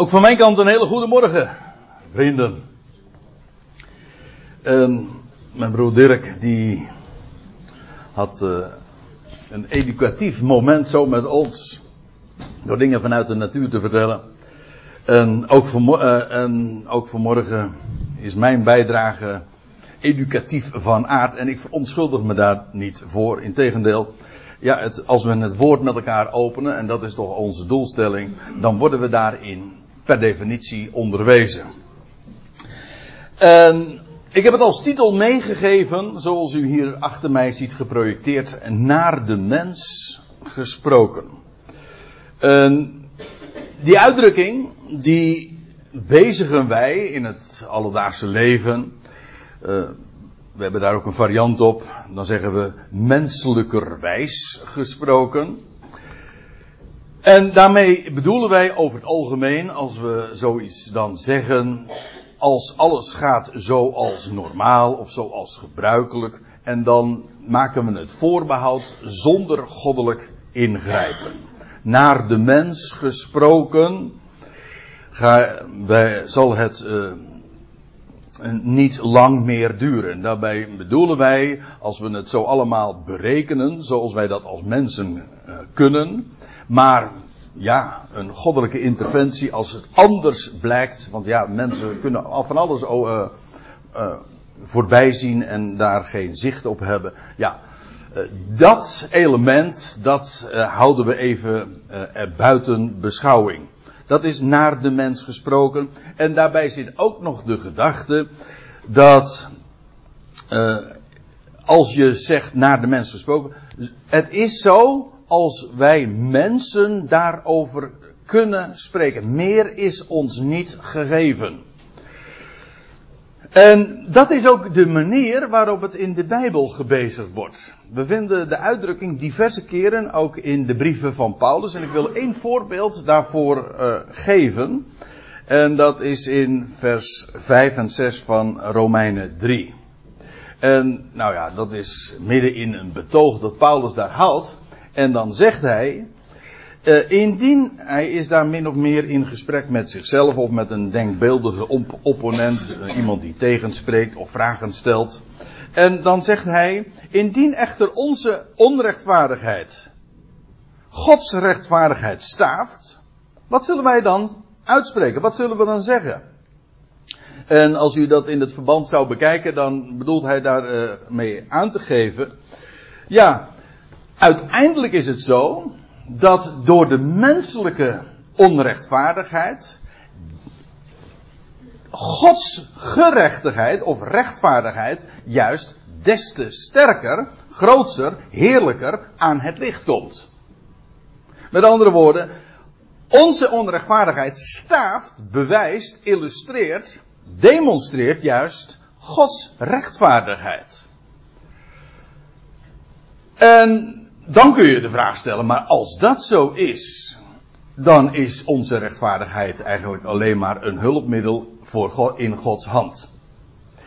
Ook van mijn kant een hele goede morgen, vrienden. En mijn broer Dirk, die had uh, een educatief moment zo met ons. Door dingen vanuit de natuur te vertellen. En ook, vanmo uh, en ook vanmorgen is mijn bijdrage educatief van aard. En ik verontschuldig me daar niet voor. Integendeel, ja, het, als we het woord met elkaar openen, en dat is toch onze doelstelling, dan worden we daarin per definitie onderwezen. En ik heb het als titel meegegeven, zoals u hier achter mij ziet geprojecteerd, naar de mens gesproken. En die uitdrukking, die bezigen wij in het alledaagse leven. Uh, we hebben daar ook een variant op. Dan zeggen we menselijkerwijs gesproken. En daarmee bedoelen wij over het algemeen, als we zoiets dan zeggen, als alles gaat zoals normaal of zoals gebruikelijk, en dan maken we het voorbehoud zonder goddelijk ingrijpen. Naar de mens gesproken, ga, wij, zal het uh, niet lang meer duren. Daarbij bedoelen wij, als we het zo allemaal berekenen, zoals wij dat als mensen uh, kunnen, maar ja, een goddelijke interventie als het anders blijkt. Want ja, mensen kunnen van alles uh, uh, voorbij zien en daar geen zicht op hebben. Ja, uh, dat element, dat houden we even buiten beschouwing. Dat is naar de mens gesproken. En daarbij zit ook nog de gedachte dat als je zegt naar de mens gesproken, het is zo als wij mensen daarover kunnen spreken. Meer is ons niet gegeven. En dat is ook de manier waarop het in de Bijbel gebezigd wordt. We vinden de uitdrukking diverse keren ook in de brieven van Paulus. En ik wil één voorbeeld daarvoor uh, geven. En dat is in vers 5 en 6 van Romeinen 3. En nou ja, dat is midden in een betoog dat Paulus daar houdt. En dan zegt hij, uh, indien hij is daar min of meer in gesprek met zichzelf of met een denkbeeldige op opponent, uh, iemand die tegenspreekt of vragen stelt. En dan zegt hij, indien echter onze onrechtvaardigheid Gods rechtvaardigheid staaft, wat zullen wij dan uitspreken? Wat zullen we dan zeggen? En als u dat in het verband zou bekijken, dan bedoelt hij daar uh, mee aan te geven. Ja, Uiteindelijk is het zo dat door de menselijke onrechtvaardigheid Gods gerechtigheid of rechtvaardigheid juist des te sterker, grootser, heerlijker aan het licht komt. Met andere woorden, onze onrechtvaardigheid staaft, bewijst, illustreert, demonstreert juist Gods rechtvaardigheid. En dan kun je de vraag stellen, maar als dat zo is, dan is onze rechtvaardigheid eigenlijk alleen maar een hulpmiddel voor God, in Gods hand.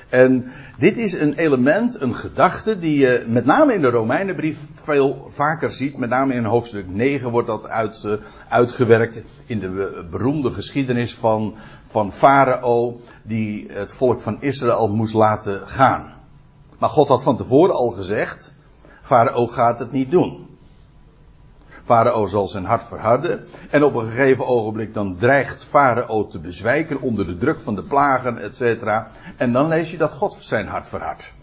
En dit is een element, een gedachte die je met name in de Romeinenbrief veel vaker ziet. Met name in hoofdstuk 9 wordt dat uit, uh, uitgewerkt in de beroemde geschiedenis van, van Farao die het volk van Israël moest laten gaan. Maar God had van tevoren al gezegd, Farao gaat het niet doen. Farao zal zijn hart verharden. En op een gegeven ogenblik dan dreigt Farao te bezwijken onder de druk van de plagen, et cetera. En dan lees je dat God zijn hart verhardt.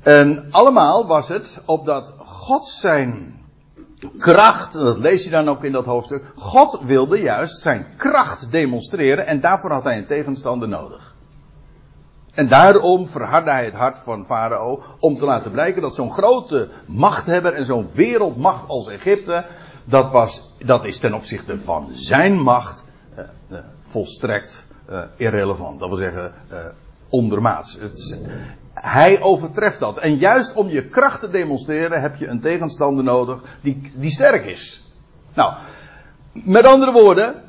En allemaal was het opdat God zijn kracht, dat lees je dan ook in dat hoofdstuk, God wilde juist zijn kracht demonstreren en daarvoor had hij een tegenstander nodig. En daarom verhardde hij het hart van Farao om te laten blijken dat zo'n grote machthebber en zo'n wereldmacht als Egypte, dat, was, dat is ten opzichte van zijn macht uh, uh, volstrekt uh, irrelevant. Dat wil zeggen ondermaats. Hij overtreft dat. En juist om je kracht te demonstreren heb je een tegenstander nodig die, die sterk is. Nou, met andere woorden,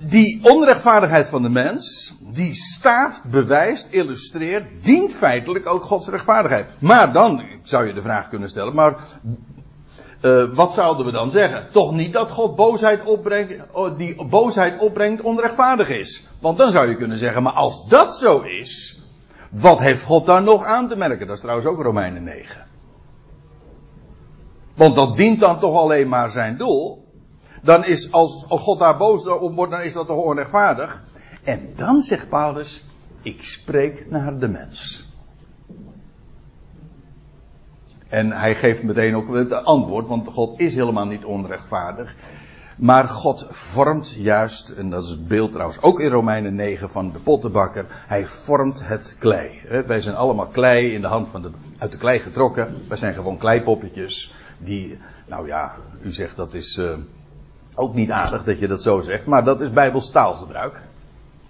die onrechtvaardigheid van de mens, die staaft, bewijst, illustreert, dient feitelijk ook Gods rechtvaardigheid. Maar dan zou je de vraag kunnen stellen, maar uh, wat zouden we dan zeggen? Toch niet dat God boosheid opbrengt, oh, die boosheid opbrengt onrechtvaardig is. Want dan zou je kunnen zeggen, maar als dat zo is, wat heeft God daar nog aan te merken? Dat is trouwens ook Romeinen 9. Want dat dient dan toch alleen maar zijn doel. Dan is, als God daar boos op wordt, dan is dat toch onrechtvaardig. En dan zegt Paulus, ik spreek naar de mens. En hij geeft meteen ook het antwoord, want God is helemaal niet onrechtvaardig. Maar God vormt juist, en dat is het beeld trouwens ook in Romeinen 9 van de pottenbakker, hij vormt het klei. Wij zijn allemaal klei in de hand van de, uit de klei getrokken. Wij zijn gewoon kleipoppetjes die, nou ja, u zegt dat is uh, ook niet aardig dat je dat zo zegt, maar dat is bijbels taalgebruik.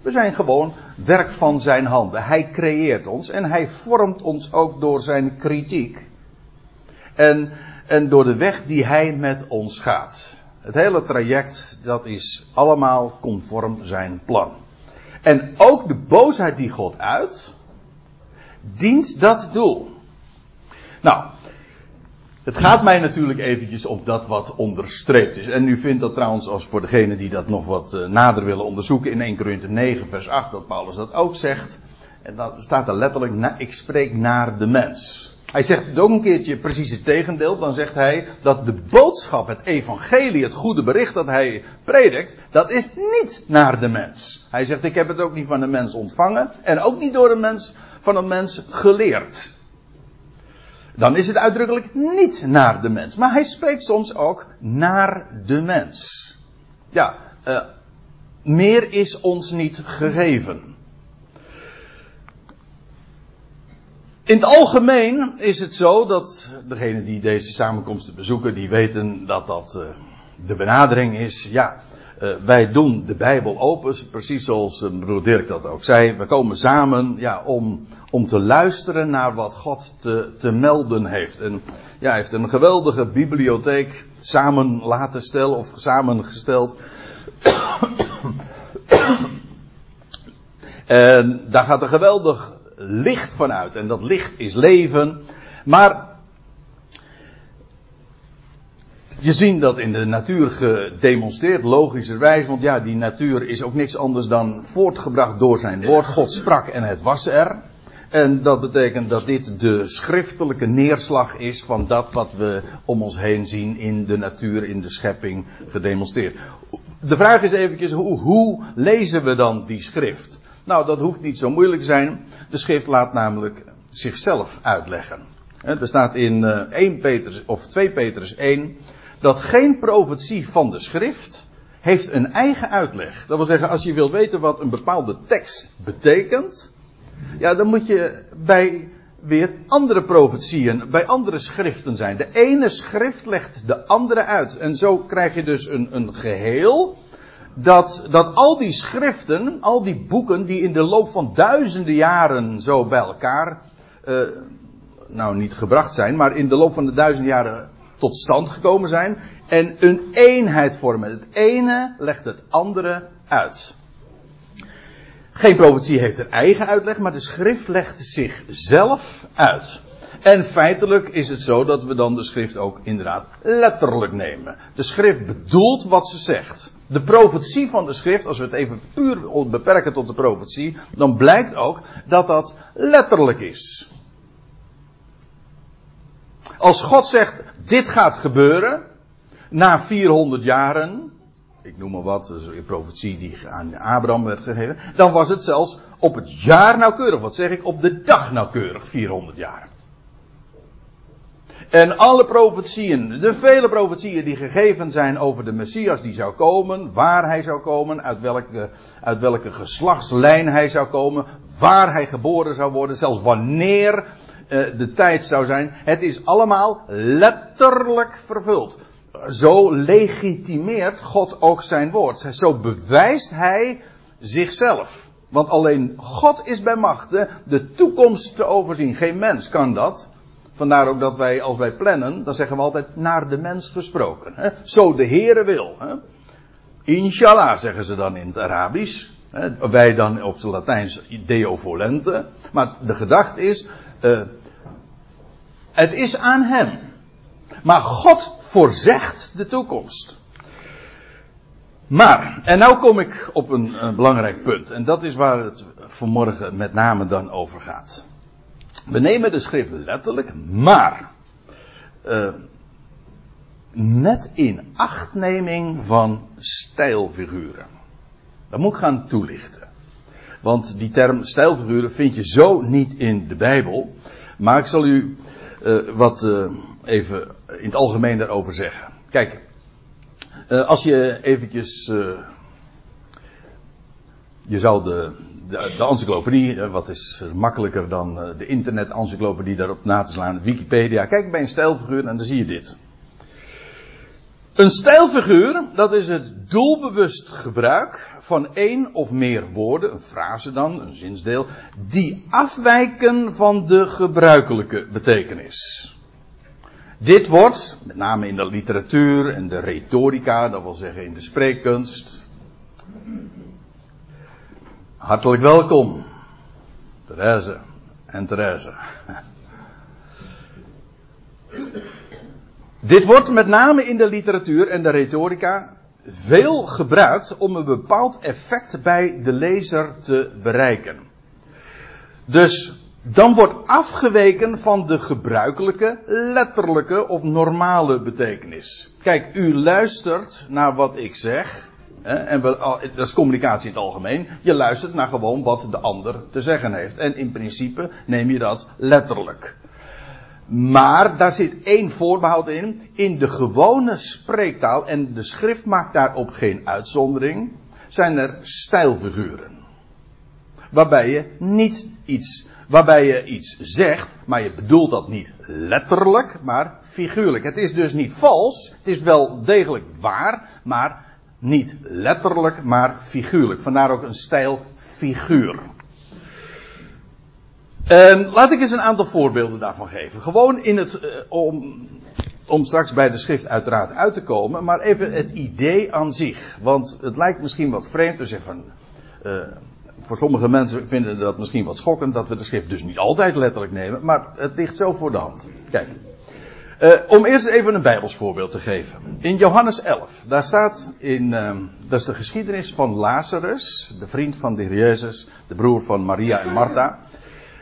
We zijn gewoon werk van zijn handen. Hij creëert ons en hij vormt ons ook door zijn kritiek. En, en door de weg die hij met ons gaat. Het hele traject, dat is allemaal conform zijn plan. En ook de boosheid die God uit, dient dat doel. Nou, het gaat mij natuurlijk eventjes om dat wat onderstreept is. En u vindt dat trouwens, als voor degenen die dat nog wat uh, nader willen onderzoeken, in 1 Korinthe 9 vers 8, dat Paulus dat ook zegt. En dan staat er letterlijk, ik spreek naar de mens. Hij zegt het ook een keertje precies het tegendeel. Dan zegt hij dat de boodschap, het evangelie, het goede bericht dat hij predikt, dat is niet naar de mens. Hij zegt, ik heb het ook niet van de mens ontvangen en ook niet door de mens, van een mens geleerd. Dan is het uitdrukkelijk niet naar de mens. Maar hij spreekt soms ook naar de mens. Ja, uh, meer is ons niet gegeven. In het algemeen is het zo dat degenen die deze samenkomsten bezoeken, die weten dat dat uh, de benadering is. Ja, uh, wij doen de Bijbel open, precies zoals uh, broer Dirk dat ook zei. We komen samen ja, om, om te luisteren naar wat God te, te melden heeft. En ja, hij heeft een geweldige bibliotheek samen laten stellen of samengesteld. en daar gaat een geweldig licht vanuit. En dat licht is leven. Maar je ziet dat in de natuur gedemonstreerd, logischerwijs. Want ja, die natuur is ook niks anders dan voortgebracht door zijn woord. God sprak en het was er. En dat betekent dat dit de schriftelijke neerslag is van dat wat we om ons heen zien in de natuur, in de schepping gedemonstreerd. De vraag is eventjes, hoe, hoe lezen we dan die schrift? Nou, dat hoeft niet zo moeilijk te zijn. De schrift laat namelijk zichzelf uitleggen. Er staat in 1 eh, Petrus of 2 Petrus 1 dat geen profetie van de schrift heeft een eigen uitleg. Dat wil zeggen, als je wilt weten wat een bepaalde tekst betekent, ja, dan moet je bij weer andere profetieën, bij andere schriften zijn. De ene schrift legt de andere uit. En zo krijg je dus een, een geheel dat, dat al die schriften, al die boeken die in de loop van duizenden jaren zo bij elkaar, uh, nou niet gebracht zijn, maar in de loop van de duizenden jaren tot stand gekomen zijn en een eenheid vormen. Het ene legt het andere uit. Geen profetie heeft een eigen uitleg, maar de schrift legt zichzelf uit. En feitelijk is het zo dat we dan de schrift ook inderdaad letterlijk nemen. De schrift bedoelt wat ze zegt de profetie van de schrift, als we het even puur beperken tot de profetie, dan blijkt ook dat dat letterlijk is. Als God zegt, dit gaat gebeuren, na 400 jaren, ik noem maar wat, dus een profetie die aan Abraham werd gegeven, dan was het zelfs op het jaar nauwkeurig. Wat zeg ik? Op de dag nauwkeurig, 400 jaar. En alle profetieën, de vele profetieën die gegeven zijn over de Messias die zou komen, waar hij zou komen, uit welke, uit welke geslachtslijn hij zou komen, waar hij geboren zou worden, zelfs wanneer de tijd zou zijn. Het is allemaal letterlijk vervuld. Zo legitimeert God ook zijn woord. Zo bewijst hij zichzelf. Want alleen God is bij machten de toekomst te overzien. Geen mens kan dat. Vandaar ook dat wij, als wij plannen, dan zeggen we altijd naar de mens gesproken. Hè? Zo de Heere wil. Hè? Inshallah zeggen ze dan in het Arabisch. Hè? Wij dan op het Latijns Deo volente. Maar de gedachte is, uh, het is aan hem. Maar God voorzegt de toekomst. Maar, en nou kom ik op een, belangrijk punt. En dat is waar het vanmorgen met name dan over gaat. We nemen de schrift letterlijk, maar. Uh, met in achtneming van stijlfiguren. Dat moet ik gaan toelichten. Want die term stijlfiguren vind je zo niet in de Bijbel. Maar ik zal u uh, wat uh, even in het algemeen daarover zeggen. Kijk, uh, als je eventjes. je zou de, de, de encyclopedie, wat is makkelijker dan de internet-encyclopedie daarop na te slaan, Wikipedia. Kijk bij een stijlfiguur en dan zie je dit. Een stijlfiguur, dat is het doelbewust gebruik van één of meer woorden, een frase dan, een zinsdeel, die afwijken van de gebruikelijke betekenis. Dit wordt, met name in de literatuur en de retorica, dat wil zeggen in de spreekkunst. Hartelijk welkom, Therese en Therese. Dit wordt met name in de literatuur en de retorica veel gebruikt om een bepaald effect bij de lezer te bereiken. Dus dan wordt afgeweken van de gebruikelijke, letterlijke of normale betekenis. Kijk, u luistert naar wat ik zeg. Hè, en dat is communicatie in het algemeen. Je luistert naar gewoon wat de ander te zeggen heeft. En in principe neem je dat letterlijk. Maar daar zit één voorbehoud in. In de gewone spreektaal, en de schrift maakt daarop geen uitzondering, zijn er stijlfiguren. Waarbij je niet iets, waarbij je iets zegt, maar je bedoelt dat niet letterlijk, maar figuurlijk. Het is dus niet vals, het is wel degelijk waar, maar niet letterlijk, maar figuurlijk. Vandaar ook een stijlfiguur. En laat ik eens een aantal voorbeelden daarvan geven. Gewoon in het, uh, om, om straks bij de schrift uiteraard uit te komen, maar even het idee aan zich. Want het lijkt misschien wat vreemd te zeggen van, uh, voor sommige mensen vinden dat misschien wat schokkend dat we de schrift dus niet altijd letterlijk nemen, maar het ligt zo voor de hand. Kijk. Uh, om eerst even een Bijbels voorbeeld te geven. In Johannes 11, daar staat in, uh, dat is de geschiedenis van Lazarus, de vriend van de Heer Jezus, de broer van Maria en Martha.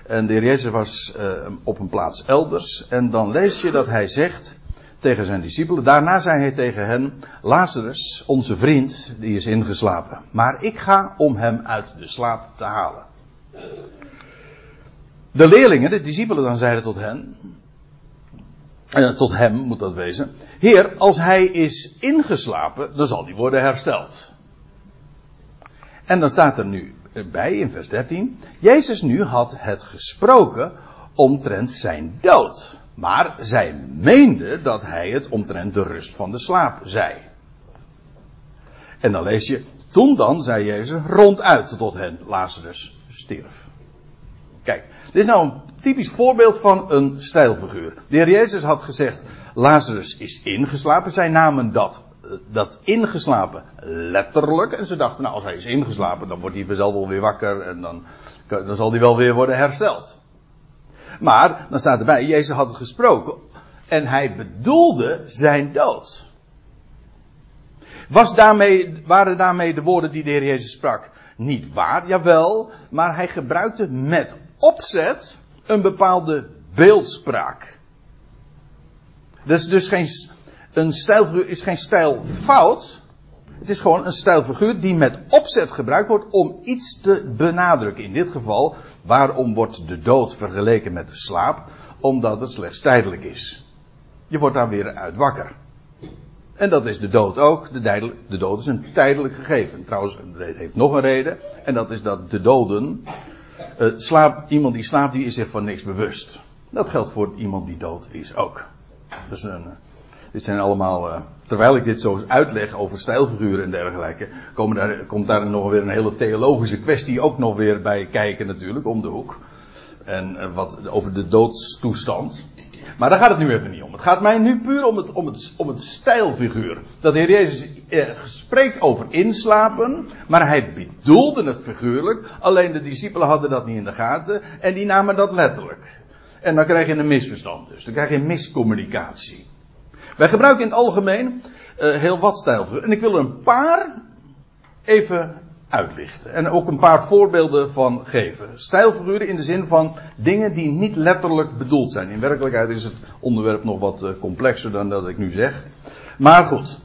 En de heer Jezus was uh, op een plaats elders. En dan lees je dat hij zegt tegen zijn discipelen. Daarna zei hij tegen hen: Lazarus, onze vriend, die is ingeslapen. Maar ik ga om hem uit de slaap te halen. De leerlingen, de discipelen, dan zeiden tot hen. Uh, tot hem moet dat wezen. Heer, als hij is ingeslapen, dan zal hij worden hersteld. En dan staat er nu bij in vers 13. Jezus nu had het gesproken omtrent zijn dood. Maar zij meende dat hij het omtrent de rust van de slaap zei. En dan lees je, toen dan zei Jezus ronduit tot hen, Lazarus stierf. Kijk, dit is nou een typisch voorbeeld van een stijlfiguur. De heer Jezus had gezegd, Lazarus is ingeslapen. Zij namen dat dat ingeslapen letterlijk. En ze dachten, nou als hij is ingeslapen, dan wordt hij vanzelf wel weer wakker en dan, dan zal hij wel weer worden hersteld. Maar, dan staat erbij, Jezus had gesproken en hij bedoelde zijn dood. Was daarmee, waren daarmee de woorden die de Heer Jezus sprak niet waar? Jawel, maar hij gebruikte met opzet een bepaalde beeldspraak. Dat is dus geen, een stijlfiguur is geen stijlfout. Het is gewoon een stijlfiguur die met opzet gebruikt wordt om iets te benadrukken. In dit geval, waarom wordt de dood vergeleken met de slaap? Omdat het slechts tijdelijk is. Je wordt daar weer uit wakker. En dat is de dood ook. De, de dood is een tijdelijk gegeven. Trouwens, het heeft nog een reden. En dat is dat de doden. Uh, slaap, iemand die slaapt, die is zich van niks bewust. Dat geldt voor iemand die dood is ook. Dus een, dit zijn allemaal, uh, terwijl ik dit zo uitleg over stijlfiguren en dergelijke, komen daar, komt daar nog weer een hele theologische kwestie ook nog weer bij kijken natuurlijk, om de hoek. En uh, wat over de doodstoestand. Maar daar gaat het nu even niet om. Het gaat mij nu puur om het, om het, om het stijlfiguur. Dat de Heer Jezus eh, spreekt over inslapen, maar hij bedoelde het figuurlijk. Alleen de discipelen hadden dat niet in de gaten en die namen dat letterlijk. En dan krijg je een misverstand dus. Dan krijg je miscommunicatie. Wij gebruiken in het algemeen uh, heel wat stijlfiguren. En ik wil er een paar even uitlichten. En ook een paar voorbeelden van geven. Stijlfiguren in de zin van dingen die niet letterlijk bedoeld zijn. In werkelijkheid is het onderwerp nog wat uh, complexer dan dat ik nu zeg. Maar goed.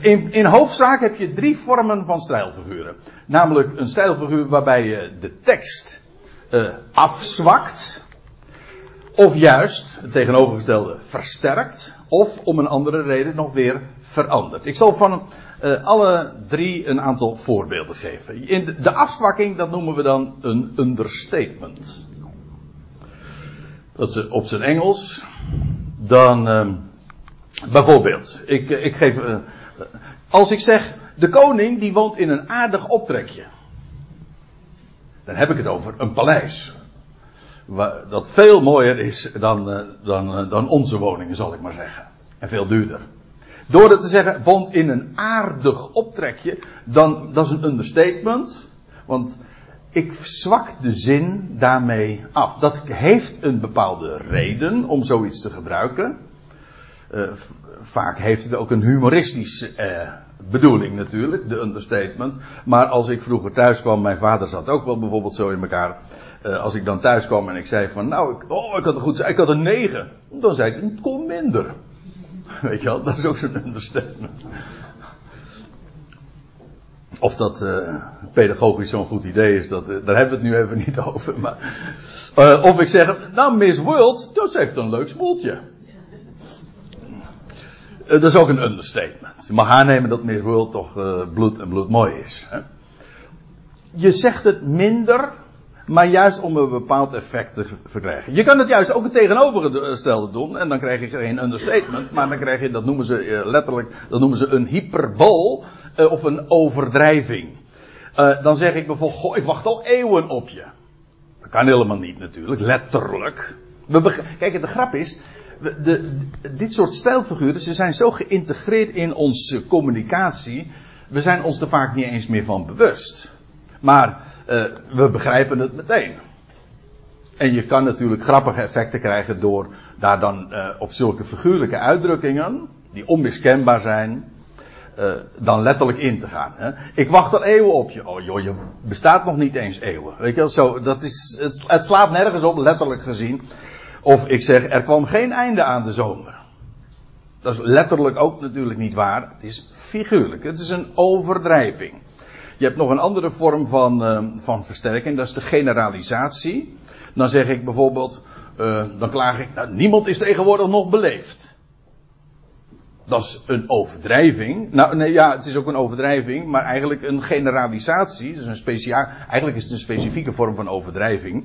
In, in hoofdzaak heb je drie vormen van stijlfiguren. Namelijk een stijlfiguur waarbij je de tekst afzwakt. Of juist, het tegenovergestelde, versterkt. Of om een andere reden nog weer verandert. Ik zal van uh, alle drie een aantal voorbeelden geven. In de, afzwakking, dat noemen we dan een understatement. Dat is op zijn Engels. Dan, uh, bijvoorbeeld, ik, ik geef, als ik zeg, de koning die woont in een aardig optrekje. Dan heb ik het over een paleis. Dat veel mooier is dan, dan, dan onze woningen, zal ik maar zeggen. En veel duurder. Door het te zeggen, woont in een aardig optrekje, dan, dat is een understatement. Want ik zwak de zin daarmee af. Dat heeft een bepaalde reden om zoiets te gebruiken. Uh, vaak heeft het ook een humoristische bedoeling natuurlijk, de understatement. Maar als ik vroeger thuis kwam, mijn vader zat ook wel bijvoorbeeld zo in elkaar. Uh, als ik dan thuis kwam en ik zei van, nou, ik, oh, ik had een goed, ik had een negen. Dan zei ik, het kon minder. Weet je wel, dat is ook zo'n understatement. Of dat uh, pedagogisch zo'n goed idee is, dat, uh, daar hebben we het nu even niet over. Maar, of ik zeg, nou Miss World, dat heeft een leuk smoeltje. dat is ook een understatement. Je mag aannemen dat Miss World toch bloed en bloed mooi is. Hè? Je zegt het minder maar juist om een bepaald effect te verkrijgen. Je kan het juist ook het tegenovergestelde doen, en dan krijg je geen understatement, maar dan krijg je, dat noemen ze eh, letterlijk, dat noemen ze een hyperbool, uh, of een overdrijving. Uh, dan zeg ik bijvoorbeeld, goh, ik wacht al eeuwen op je. Dat kan helemaal niet natuurlijk, letterlijk. We Kijk, de grap is, de, dit soort stijlfiguren, ze zijn zo geïntegreerd in onze communicatie, we zijn ons er vaak niet eens meer van bewust. Maar uh, we begrijpen het meteen. En je kan natuurlijk grappige effecten krijgen door daar dan uh, op zulke figuurlijke uitdrukkingen, die onmiskenbaar zijn, uh, dan letterlijk in te gaan. Hè. Ik wacht al eeuwen op je. Oh joh, je bestaat nog niet eens eeuwen. Weet je wel, zo, dat is, het, het slaat nergens op, letterlijk gezien. Of ik zeg, er kwam geen einde aan de zomer. Dat is letterlijk ook natuurlijk niet waar. Het is figuurlijk. Het is een overdrijving. Je hebt nog een andere vorm van, uh, van versterking, dat is de generalisatie. Dan zeg ik bijvoorbeeld, uh, dan klaag ik, nou, niemand is tegenwoordig nog beleefd. Dat is een overdrijving. Nou, nee, ja, het is ook een overdrijving, maar eigenlijk een generalisatie. Dus een specia eigenlijk is het een specifieke vorm van overdrijving.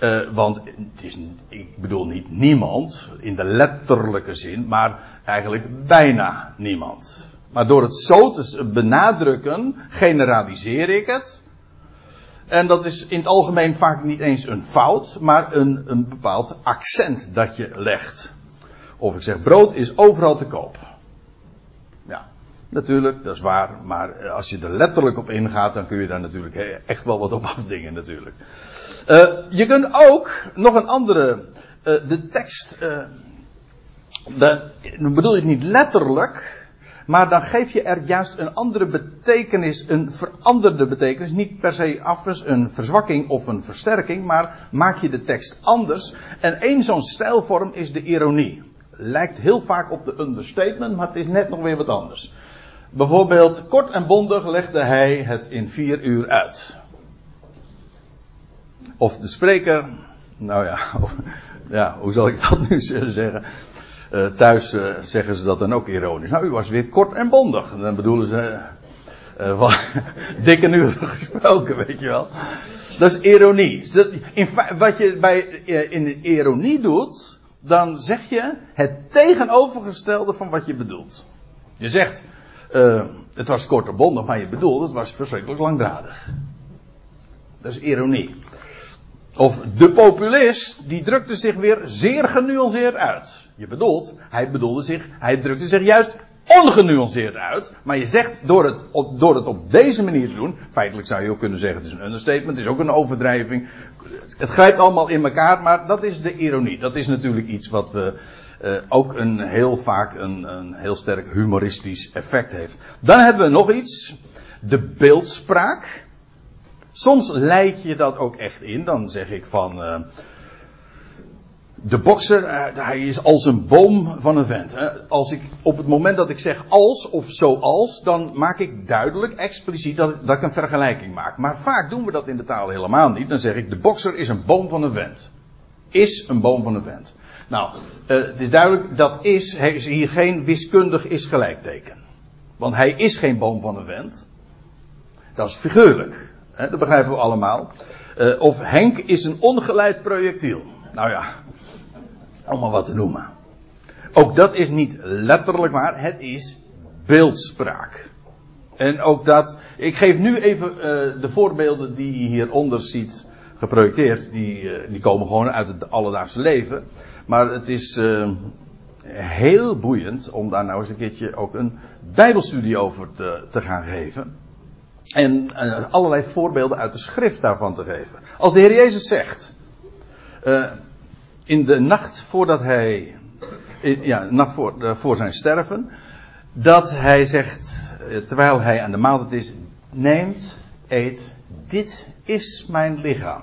Uh, want het is, ik bedoel niet niemand in de letterlijke zin, maar eigenlijk bijna niemand. Maar door het zo te benadrukken, generaliseer ik het. En dat is in het algemeen vaak niet eens een fout, maar een, een bepaald accent dat je legt. Of ik zeg, brood is overal te koop. Ja, natuurlijk, dat is waar. Maar als je er letterlijk op ingaat, dan kun je daar natuurlijk echt wel wat op afdingen natuurlijk. Uh, je kunt ook nog een andere, de tekst, de, bedoel je het niet letterlijk, maar dan geef je er juist een andere betekenis, een veranderde betekenis. Niet per se af een verzwakking of een versterking, maar maak je de tekst anders. En één zo'n stijlvorm is de ironie. Lijkt heel vaak op de understatement, maar het is net nog weer wat anders. Bijvoorbeeld, kort en bondig legde hij het in vier uur uit. Of de spreker, nou ja, ja, hoe zal ik dat nu zeggen? Uh, thuis uh, zeggen ze dat dan ook ironisch. Nou, u was weer kort en bondig. Dan bedoelen ze uh, wat, dikke uren gesproken, weet je wel. Dat is ironie. In wat je bij, in ironie doet, dan zeg je het tegenovergestelde van wat je bedoelt. Je zegt, het was kort en bondig, maar je bedoelt, het was verschrikkelijk langdradig. Dat is ironie. Of de populist, die drukte zich weer zeer genuanceerd uit. Je bedoelt, hij bedoelde zich, hij drukte zich juist ongenuanceerd uit. Maar je zegt, door het, op, door het op deze manier te doen, feitelijk zou je ook kunnen zeggen, het is een understatement, het is ook een overdrijving. Het grijpt allemaal in elkaar, maar dat is de ironie. Dat is natuurlijk iets wat we uh, ook een heel vaak een, een heel sterk humoristisch effect heeft. Dan hebben we nog iets. De beeldspraak. Soms leid je dat ook echt in. Dan zeg ik van. Uh, de bokser, hij is als een boom van een vent. Als ik, op het moment dat ik zeg als of zoals, dan maak ik duidelijk, expliciet, dat, dat ik een vergelijking maak. Maar vaak doen we dat in de taal helemaal niet. Dan zeg ik, de bokser is een boom van een vent. Is een boom van een vent. Nou, uh, het is duidelijk, dat is, is hier geen wiskundig is gelijkteken. Want hij is geen boom van een vent. Dat is figuurlijk. Dat begrijpen we allemaal. Uh, of Henk is een ongeleid projectiel. Nou ja, allemaal wat te noemen. Ook dat is niet letterlijk waar, het is beeldspraak. En ook dat, ik geef nu even uh, de voorbeelden die je hieronder ziet geprojecteerd, die, uh, die komen gewoon uit het alledaagse leven. Maar het is uh, heel boeiend om daar nou eens een keertje ook een bijbelstudie over te, te gaan geven. En allerlei voorbeelden uit de schrift daarvan te geven. Als de Heer Jezus zegt, in de nacht voordat hij, ja, nacht voor, voor zijn sterven, dat hij zegt, terwijl hij aan de maaltijd is, neemt, eet, dit is mijn lichaam.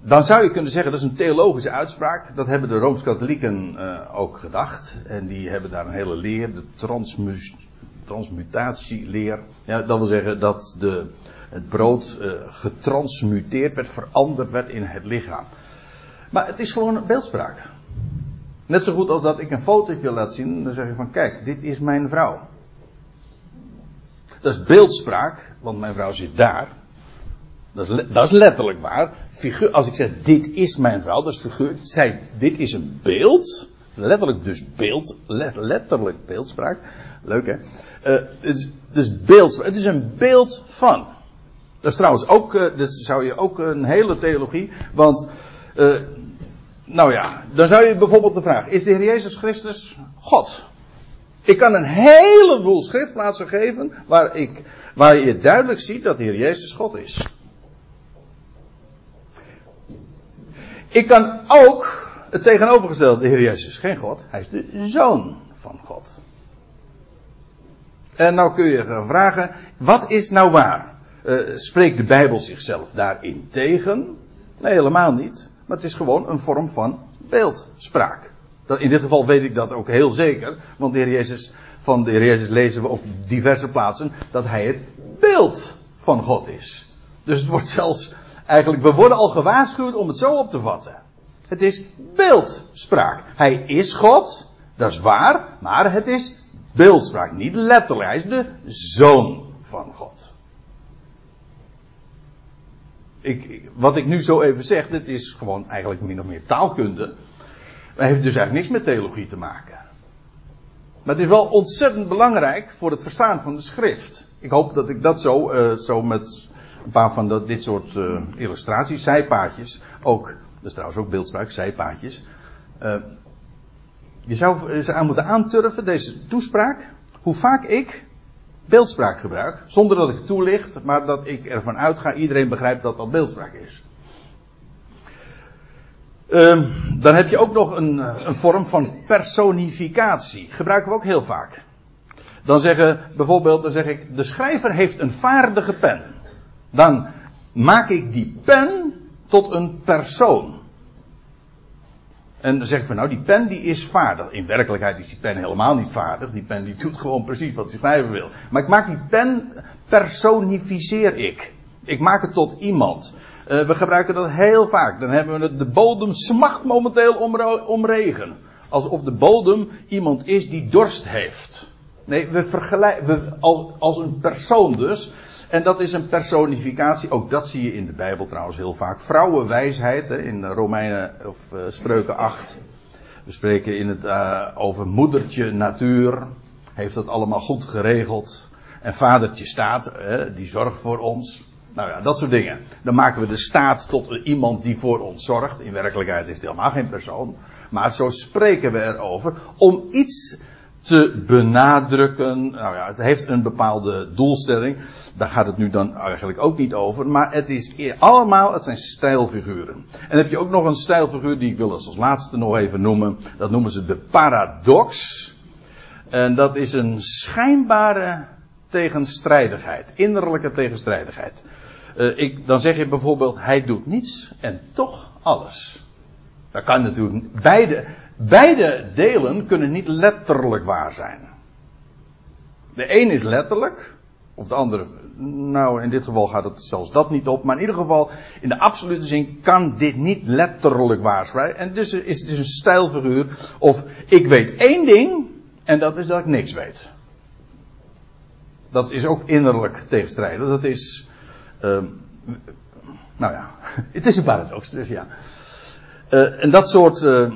Dan zou je kunnen zeggen, dat is een theologische uitspraak. Dat hebben de Rooms-Katholieken uh, ook gedacht. En die hebben daar een hele leer, de transmutatieleer. Ja, dat wil zeggen dat de, het brood uh, getransmuteerd werd, veranderd werd in het lichaam. Maar het is gewoon beeldspraak. Net zo goed als dat ik een fotootje laat zien, dan zeg je van kijk, dit is mijn vrouw. Dat is beeldspraak, want mijn vrouw zit daar. Dat is, dat is letterlijk waar. Figuur, als ik zeg dit is mijn vrouw, dat is figuur. Zij, dit is een beeld. Letterlijk dus beeld, letterlijk beeldspraak. Leuk hè. Uh, het, dus beeld, het is een beeld van. Dat is trouwens ook, uh, dat zou je ook een hele theologie, want, uh, nou ja, dan zou je bijvoorbeeld de vraag, is de Heer Jezus Christus God? Ik kan een heleboel schriftplaatsen geven waar, ik, waar je duidelijk ziet dat de Heer Jezus God is. Ik kan ook het tegenovergestelde, de Heer Jezus is geen God, hij is de Zoon van God. En nou kun je gaan vragen, wat is nou waar? Uh, spreekt de Bijbel zichzelf daarin tegen? Nee, helemaal niet. Maar het is gewoon een vorm van beeldspraak. In dit geval weet ik dat ook heel zeker, want de Heer Jezus, van de Heer Jezus lezen we op diverse plaatsen dat Hij het beeld van God is. Dus het wordt zelfs eigenlijk, we worden al gewaarschuwd om het zo op te vatten. Het is beeldspraak. Hij is God, dat is waar, maar het is beeldspraak, niet letterlijk. Hij is de zoon van God. Ik, wat ik nu zo even zeg, dit is gewoon eigenlijk min of meer taalkunde. Maar heeft dus eigenlijk niks met theologie te maken. Maar het is wel ontzettend belangrijk voor het verstaan van de schrift. Ik hoop dat ik dat zo, uh, zo met een paar van dat, dit soort uh, illustraties, zijpaadjes, ook, dat is trouwens ook beeldspraak, zijpaadjes. Uh, je zou ze aan moeten aanturven, deze toespraak, hoe vaak ik beeldspraak gebruik, zonder dat ik toelicht, maar dat ik ervan uitga, iedereen begrijpt dat dat beeldspraak is. Um, dan heb je ook nog een, een vorm van personificatie. Gebruiken we ook heel vaak. Dan zeggen bijvoorbeeld, dan zeg ik, de schrijver heeft een vaardige pen. Dan maak ik die pen tot een persoon. En dan zeg ik van nou, die pen die is vaardig. In werkelijkheid is die pen helemaal niet vaardig. Die pen die doet gewoon precies wat hij schrijven wil. Maar ik maak die pen, personificeer ik. Ik maak het tot iemand. Uh, we gebruiken dat heel vaak. Dan hebben we het, de bodem smacht momenteel om, om regen. Alsof de bodem iemand is die dorst heeft. Nee, we vergelijken, we, als, als een persoon dus. En dat is een personificatie. Ook dat zie je in de Bijbel trouwens heel vaak. Vrouwenwijsheid, in Romeinen of uh, Spreuken 8. We spreken in het, uh, over moedertje natuur. Heeft dat allemaal goed geregeld. En vadertje staat, hè, die zorgt voor ons. Nou ja, dat soort dingen. Dan maken we de staat tot iemand die voor ons zorgt. In werkelijkheid is het helemaal geen persoon. Maar zo spreken we erover om iets te benadrukken. Nou ja, het heeft een bepaalde doelstelling. Daar gaat het nu dan eigenlijk ook niet over. Maar het is allemaal, het zijn stijlfiguren. En dan heb je ook nog een stijlfiguur die ik wil als laatste nog even noemen. Dat noemen ze de paradox. En dat is een schijnbare tegenstrijdigheid. Innerlijke tegenstrijdigheid. Uh, ik, dan zeg je bijvoorbeeld, hij doet niets en toch alles. Dat kan natuurlijk. Beide, beide delen kunnen niet letterlijk waar zijn. De een is letterlijk, of de andere, nou in dit geval gaat het zelfs dat niet op, maar in ieder geval in de absolute zin kan dit niet letterlijk waar zijn. En dus is het dus een stijlfiguur, of ik weet één ding en dat is dat ik niks weet. Dat is ook innerlijk tegenstrijdig. Dat is, uh, nou ja, het is een paradox, dus ja. Uh, en dat soort uh,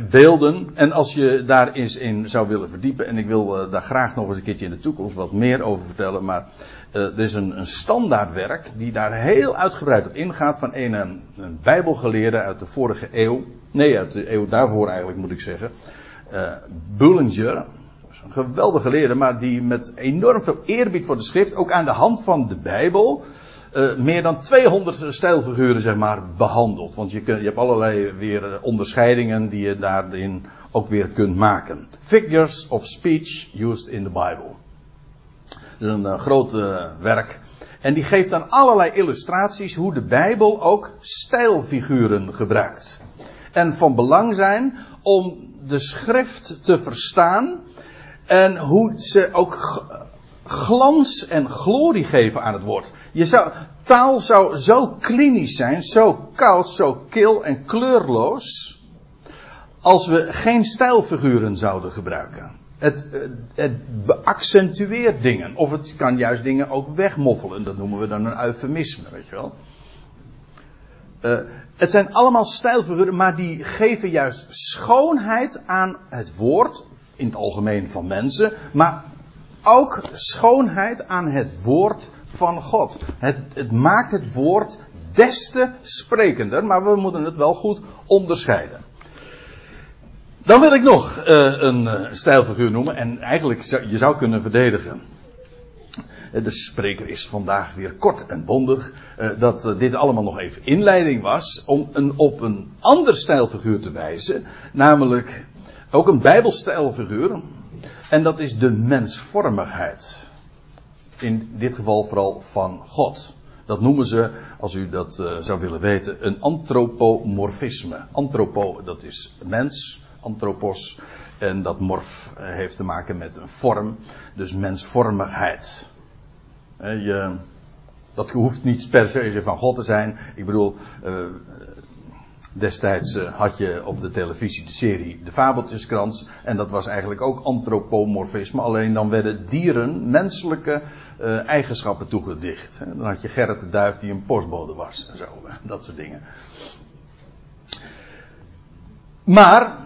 beelden, en als je daar eens in zou willen verdiepen, en ik wil uh, daar graag nog eens een keertje in de toekomst wat meer over vertellen, maar er is een, een standaardwerk die daar heel uitgebreid op ingaat van een, een bijbelgeleerde uit de vorige eeuw, nee, uit de eeuw daarvoor eigenlijk moet ik zeggen, Bullinger, een geweldige leraar, maar die met enorm veel eerbied voor de schrift, ook aan de hand van de Bijbel, uh, meer dan 200 stijlfiguren zeg maar behandeld. Want je, je hebt allerlei weer onderscheidingen die je daarin ook weer kunt maken. Figures of speech used in the Bible. Dat is een groot werk. En die geeft dan allerlei illustraties hoe de Bijbel ook stijlfiguren gebruikt. En van belang zijn om de schrift te verstaan en hoe ze ook glans en glorie geven aan het woord. Je zou, taal zou zo klinisch zijn, zo koud, zo kil en kleurloos, als we geen stijlfiguren zouden gebruiken. Het, het beaccentueert dingen, of het kan juist dingen ook wegmoffelen. Dat noemen we dan een eufemisme, weet je wel. Uh, het zijn allemaal stijlfiguren, maar die geven juist schoonheid aan het woord, in het algemeen van mensen, maar ook schoonheid aan het woord van God. Het, het maakt het woord des te sprekender, maar we moeten het wel goed onderscheiden. Dan wil ik nog uh, een uh, stijlfiguur noemen, en eigenlijk zou, je zou kunnen verdedigen. De spreker is vandaag weer kort en bondig. Dat dit allemaal nog even inleiding was om een, op een ander stijlfiguur te wijzen. Namelijk ook een bijbelstijlfiguur. En dat is de mensvormigheid. In dit geval vooral van God. Dat noemen ze, als u dat uh, zou willen weten, een antropomorfisme. Antropo, dat is mens, antropos. En dat morf heeft te maken met een vorm, dus mensvormigheid. Je, dat hoeft niet per se van God te zijn. Ik bedoel, uh, destijds had je op de televisie de serie De Fabeltjeskrans. En dat was eigenlijk ook antropomorfisme. Alleen dan werden dieren menselijke uh, eigenschappen toegedicht. Dan had je Gerrit de Duif die een postbode was. En zo, dat soort dingen. Maar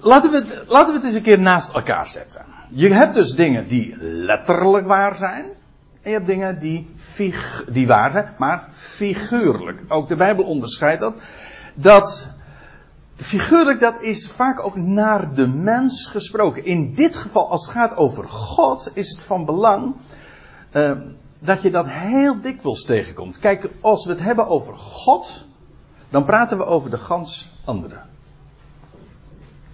laten we, het, laten we het eens een keer naast elkaar zetten. Je hebt dus dingen die letterlijk waar zijn. En je hebt dingen die, fig, die waar zijn, maar figuurlijk. Ook de Bijbel onderscheidt dat. Dat figuurlijk, dat is vaak ook naar de mens gesproken. In dit geval, als het gaat over God, is het van belang uh, dat je dat heel dikwijls tegenkomt. Kijk, als we het hebben over God, dan praten we over de gans andere.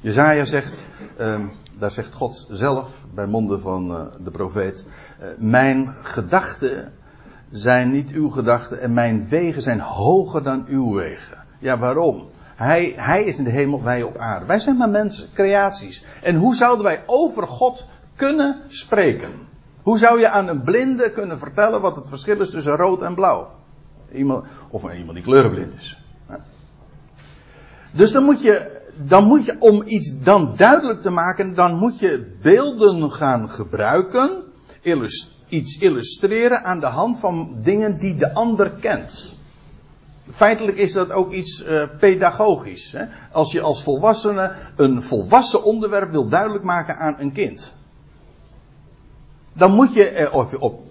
Jezaja zegt, uh, daar zegt God zelf bij monden van uh, de profeet: uh, Mijn gedachten zijn niet uw gedachten en mijn wegen zijn hoger dan uw wegen. Ja, waarom? Hij, hij is in de hemel, wij op aarde. Wij zijn maar mensen, creaties. En hoe zouden wij over God kunnen spreken? Hoe zou je aan een blinde kunnen vertellen wat het verschil is tussen rood en blauw? Iemand, of iemand die kleurenblind is. Dus dan moet je dan moet je, om iets dan duidelijk te maken, dan moet je beelden gaan gebruiken, iets illustreren aan de hand van dingen die de ander kent. Feitelijk is dat ook iets uh, pedagogisch. Hè? Als je als volwassene een volwassen onderwerp wil duidelijk maken aan een kind. Dan moet je er op, op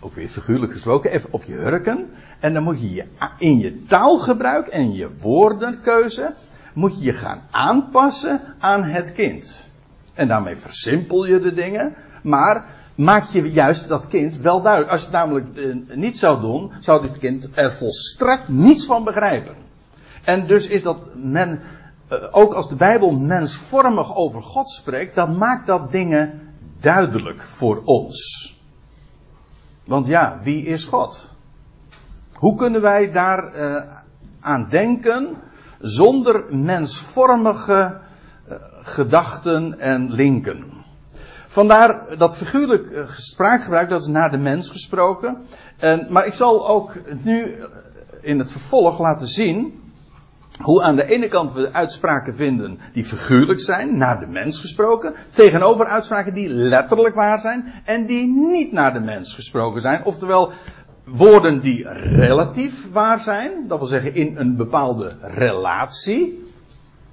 ook weer figuurlijk gesproken, even op je hurken. En dan moet je, je in je taalgebruik en je woordenkeuze moet je je gaan aanpassen aan het kind. En daarmee versimpel je de dingen, maar maak je juist dat kind wel duidelijk. Als je het namelijk eh, niet zou doen, zou dit kind er volstrekt niets van begrijpen. En dus is dat men, eh, ook als de Bijbel mensvormig over God spreekt, dan maakt dat dingen duidelijk voor ons. Want ja, wie is God? Hoe kunnen wij daar uh, aan denken zonder mensvormige gedachten en linken? Vandaar dat figuurlijk uh, spraakgebruik, dat is naar de mens gesproken. En, maar ik zal ook nu in het vervolg laten zien hoe aan de ene kant we uitspraken vinden die figuurlijk zijn, naar de mens gesproken, tegenover uitspraken die letterlijk waar zijn en die niet naar de mens gesproken zijn. Oftewel, woorden die relatief waar zijn, dat wil zeggen in een bepaalde relatie,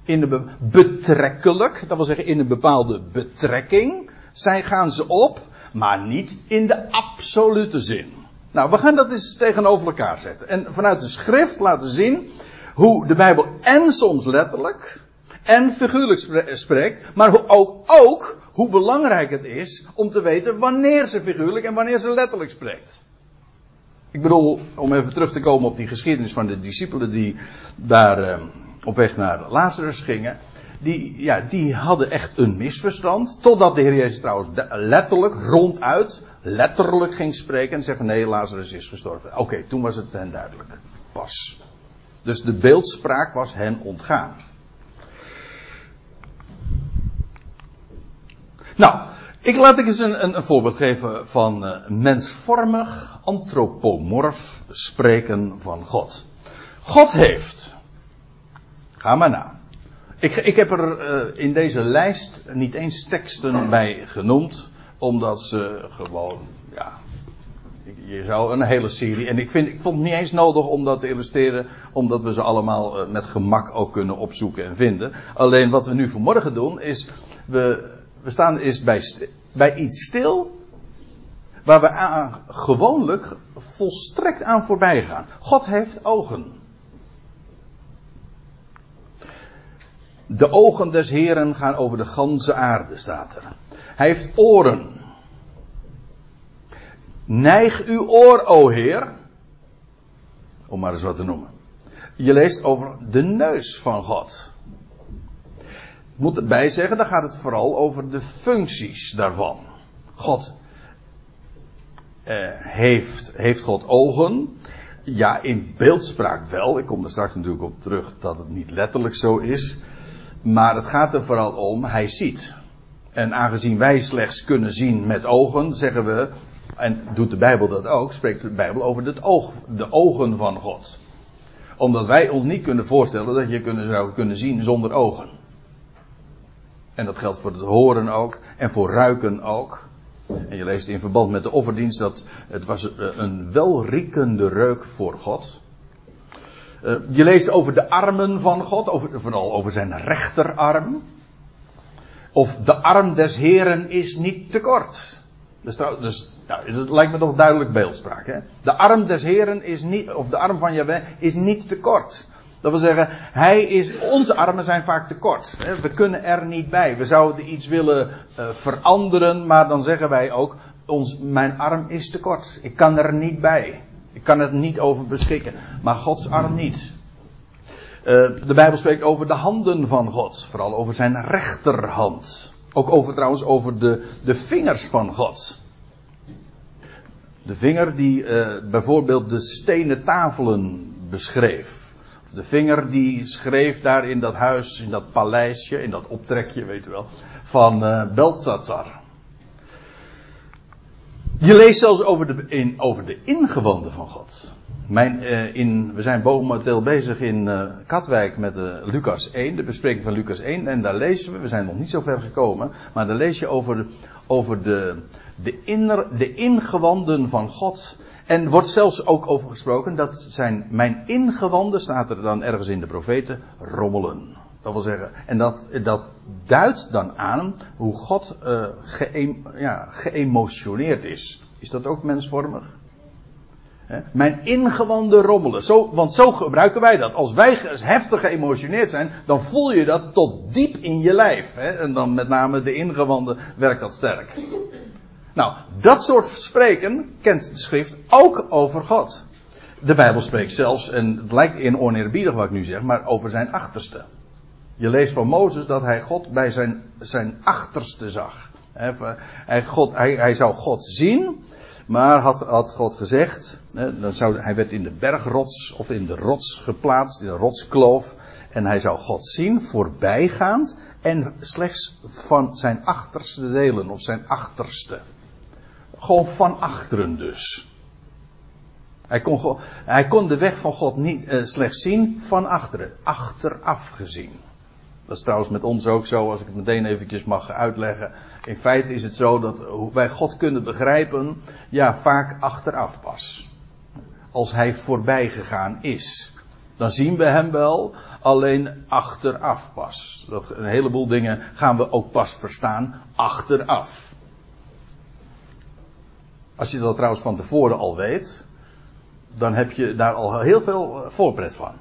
in de betrekkelijk, dat wil zeggen in een bepaalde betrekking, zij gaan ze op, maar niet in de absolute zin. Nou, we gaan dat eens tegenover elkaar zetten. En vanuit de schrift laten zien hoe de Bijbel en soms letterlijk en figuurlijk spreekt, maar hoe ook, ook hoe belangrijk het is om te weten wanneer ze figuurlijk en wanneer ze letterlijk spreekt. Ik bedoel, om even terug te komen op die geschiedenis van de discipelen die daar uh, op weg naar Lazarus gingen. Die, ja, die hadden echt een misverstand. Totdat de Heer Jezus trouwens letterlijk, ronduit, letterlijk ging spreken en zei van nee, Lazarus is gestorven. Oké, toen was het hen duidelijk. Pas. Dus de beeldspraak was hen ontgaan. Nou, ik laat ik eens een, een, voorbeeld geven van uh, mensvormig, antropomorf spreken van God. God heeft. Ga maar na. Ik, ik heb er uh, in deze lijst niet eens teksten bij genoemd, omdat ze gewoon, ja, je zou een hele serie. En ik, vind, ik vond het niet eens nodig om dat te illustreren. Omdat we ze allemaal eh, met gemak ook kunnen opzoeken en vinden. Alleen wat we nu vanmorgen doen is. We, we staan is bij, bij iets stil. Waar we gewoonlijk volstrekt aan voorbij gaan. God heeft ogen. De ogen des Heren gaan over de ganse aarde, staat er. Hij heeft oren. Neig uw oor, o Heer. Om maar eens wat te noemen. Je leest over de neus van God. Ik moet erbij zeggen, dan gaat het vooral over de functies daarvan. God eh, heeft, heeft God ogen. Ja, in beeldspraak wel. Ik kom er straks natuurlijk op terug dat het niet letterlijk zo is. Maar het gaat er vooral om, hij ziet. En aangezien wij slechts kunnen zien met ogen, zeggen we, en doet de Bijbel dat ook, spreekt de Bijbel over het oog, de ogen van God. Omdat wij ons niet kunnen voorstellen dat je kunnen, zou kunnen zien zonder ogen. En dat geldt voor het horen ook en voor ruiken ook. En je leest in verband met de offerdienst dat het was eh, een welriekende reuk voor God. Uh, je leest over de armen van God, over, vooral over zijn rechterarm. Of de arm des Heren is niet te kort. Dus, dus dat lijkt me toch duidelijk beeldspraak. Hè? De arm des Heren is niet, of de arm van Yahweh is niet te kort. Dat wil zeggen, hij is, onze armen zijn vaak te kort. Hè? We kunnen er niet bij. We zouden iets willen uh, veranderen, maar dan zeggen wij ook, ons, mijn arm is te kort. Ik kan er niet bij. Ik kan het niet over beschikken. Maar Gods arm niet. Uh, de Bijbel spreekt over de handen van God. Vooral over zijn rechterhand. Ook over trouwens over de, de vingers van God. De vinger die uh, bijvoorbeeld de stenen tafelen beschreef. Of de vinger die schreef daar in dat huis, in dat paleisje, in dat optrekje, weet u wel, van uh. Je leest zelfs over de, in, over de ingewanden van God. Mijn, uh, in, we zijn momenteel bezig in uh, Katwijk met uh, Lucas 1, de bespreking van Lucas 1. En daar lezen we, we zijn nog niet zo ver gekomen, maar daar lees je over, over de, de, inner, de ingewanden van God. En wordt zelfs ook over gesproken dat zijn mijn ingewanden, staat er dan ergens in de profeten, rommelen. Dat wil zeggen, en dat, dat duidt dan aan hoe God uh, ja, geëmotioneerd is. Is dat ook mensvormig? Mijn ingewanden rommelen. Zo, want zo gebruiken wij dat. Als wij heftig geëmotioneerd zijn, dan voel je dat tot diep in je lijf. En dan met name de ingewanden werkt dat sterk. Nou, dat soort spreken kent de schrift ook over God. De Bijbel spreekt zelfs, en het lijkt in oneerbiedig wat ik nu zeg, maar over zijn achterste. Je leest van Mozes dat hij God bij zijn, zijn achterste zag. Hij, God, hij, hij zou God zien, maar had, had God gezegd, dan zou, hij werd in de bergrots of in de rots geplaatst, in de rotskloof. En hij zou God zien, voorbijgaand, en slechts van zijn achterste delen, of zijn achterste. Gewoon van achteren dus. Hij kon, hij kon de weg van God niet uh, slechts zien van achteren, achteraf gezien. Dat is trouwens met ons ook zo, als ik het meteen eventjes mag uitleggen. In feite is het zo dat wij God kunnen begrijpen, ja, vaak achteraf pas. Als hij voorbij gegaan is. Dan zien we hem wel, alleen achteraf pas. Dat, een heleboel dingen gaan we ook pas verstaan achteraf. Als je dat trouwens van tevoren al weet, dan heb je daar al heel veel voorpret van.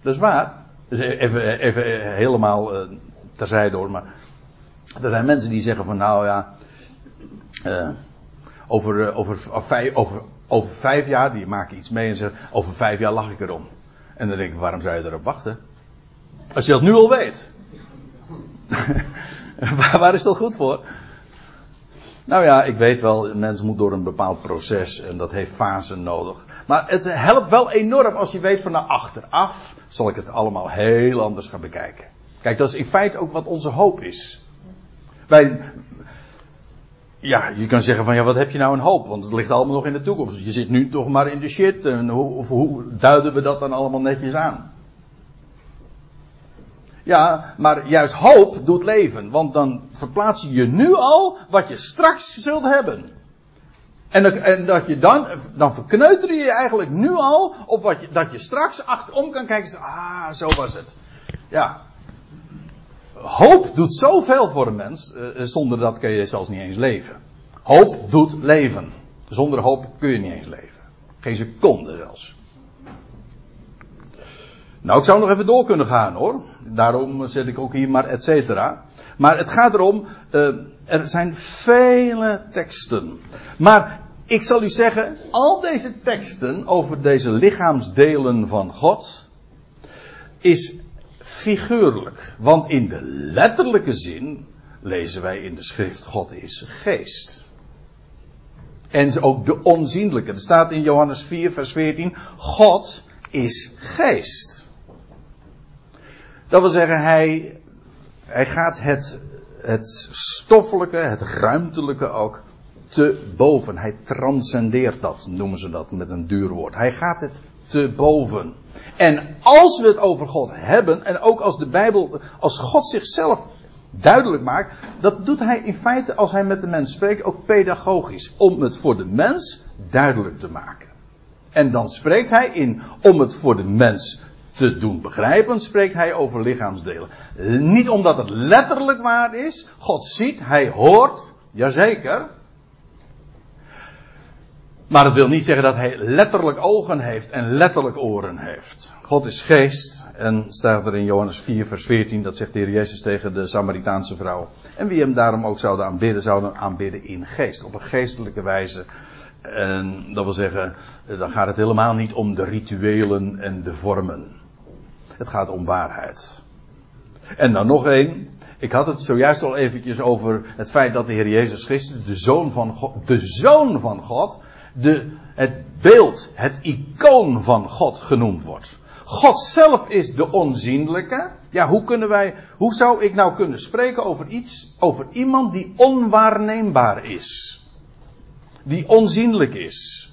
Dat is waar. Dus even, helemaal uh, terzijde hoor. Maar er zijn mensen die zeggen van nou ja. Uh, over, uh, over, over, over, over vijf jaar, die maken iets mee en zeggen over vijf jaar lach ik erom. En dan denk ik, waarom zou je erop wachten? Als je dat nu al weet. waar, is dat goed voor? Nou ja, ik weet wel, een mens moet door een bepaald proces en dat heeft fasen nodig. Maar het helpt wel enorm als je weet van naar achteraf zal ik het allemaal heel anders gaan bekijken. Kijk, dat is in feite ook wat onze hoop is. Wij, ja, je kan zeggen van ja, wat heb je nou een hoop? Want het ligt allemaal nog in de toekomst. Je zit nu toch maar in de shit. En hoe, hoe duiden we dat dan allemaal netjes aan? Ja, maar juist hoop doet leven. Want dan verplaats je je nu al wat je straks zult hebben. En, dat, en dat je dan, dan verkneuter je je eigenlijk nu al op wat je, dat je straks achterom kan kijken ah, zo was het. Ja. Hoop doet zoveel voor een mens, eh, zonder dat kun je zelfs niet eens leven. Hoop doet leven. Zonder hoop kun je niet eens leven. Geen seconde zelfs. Nou, ik zou nog even door kunnen gaan hoor. Daarom zet ik ook hier maar et cetera. Maar het gaat erom, uh, er zijn vele teksten. Maar ik zal u zeggen, al deze teksten over deze lichaamsdelen van God is figuurlijk. Want in de letterlijke zin lezen wij in de schrift God is geest. En ook de onzienlijke. Er staat in Johannes 4, vers 14: God is geest. Dat wil zeggen, hij, hij gaat het, het stoffelijke, het ruimtelijke ook te boven. Hij transcendeert dat, noemen ze dat met een duur woord. Hij gaat het te boven. En als we het over God hebben, en ook als de Bijbel, als God zichzelf duidelijk maakt, dat doet hij in feite als hij met de mens spreekt ook pedagogisch. Om het voor de mens duidelijk te maken. En dan spreekt hij in, om het voor de mens te doen begrijpen, spreekt hij over lichaamsdelen. Niet omdat het letterlijk waar is. God ziet, hij hoort, jazeker. Maar dat wil niet zeggen dat hij letterlijk ogen heeft en letterlijk oren heeft. God is geest. En staat er in Johannes 4, vers 14, dat zegt de Heer Jezus tegen de Samaritaanse vrouw. En wie hem daarom ook zouden aanbidden, zouden aanbidden in geest. Op een geestelijke wijze. En dat wil zeggen, dan gaat het helemaal niet om de rituelen en de vormen. Het gaat om waarheid. En dan nog één. Ik had het zojuist al eventjes over het feit dat de Heer Jezus Christus, de Zoon van God, de Zoon van God, de, het beeld, het icoon van God genoemd wordt. God zelf is de onzienlijke. Ja, hoe kunnen wij, hoe zou ik nou kunnen spreken over iets, over iemand die onwaarneembaar is? Die onzienlijk is.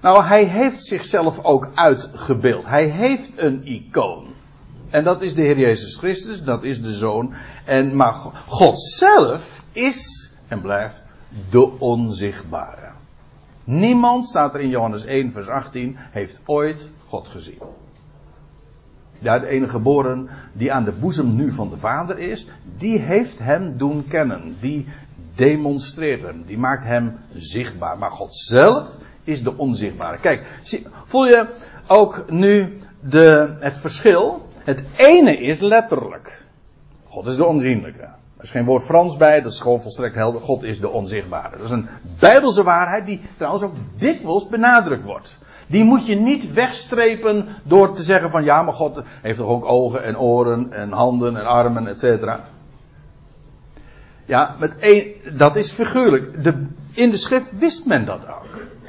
Nou, hij heeft zichzelf ook uitgebeeld. Hij heeft een icoon. En dat is de Heer Jezus Christus, dat is de Zoon. En, maar God zelf is en blijft de onzichtbare. Niemand, staat er in Johannes 1, vers 18, heeft ooit God gezien. Ja, de enige geboren die aan de boezem nu van de Vader is, die heeft hem doen kennen. Die, demonstreert hem. Die maakt hem zichtbaar. Maar God zelf is de onzichtbare. Kijk, zie, voel je ook nu de, het verschil? Het ene is letterlijk. God is de onzienlijke. Er is geen woord Frans bij, dat is gewoon volstrekt helder. God is de onzichtbare. Dat is een bijbelse waarheid die trouwens ook dikwijls benadrukt wordt. Die moet je niet wegstrepen door te zeggen van ja, maar God heeft toch ook ogen en oren en handen en armen, et cetera. Ja, met dat is figuurlijk. De, in de schrift wist men dat.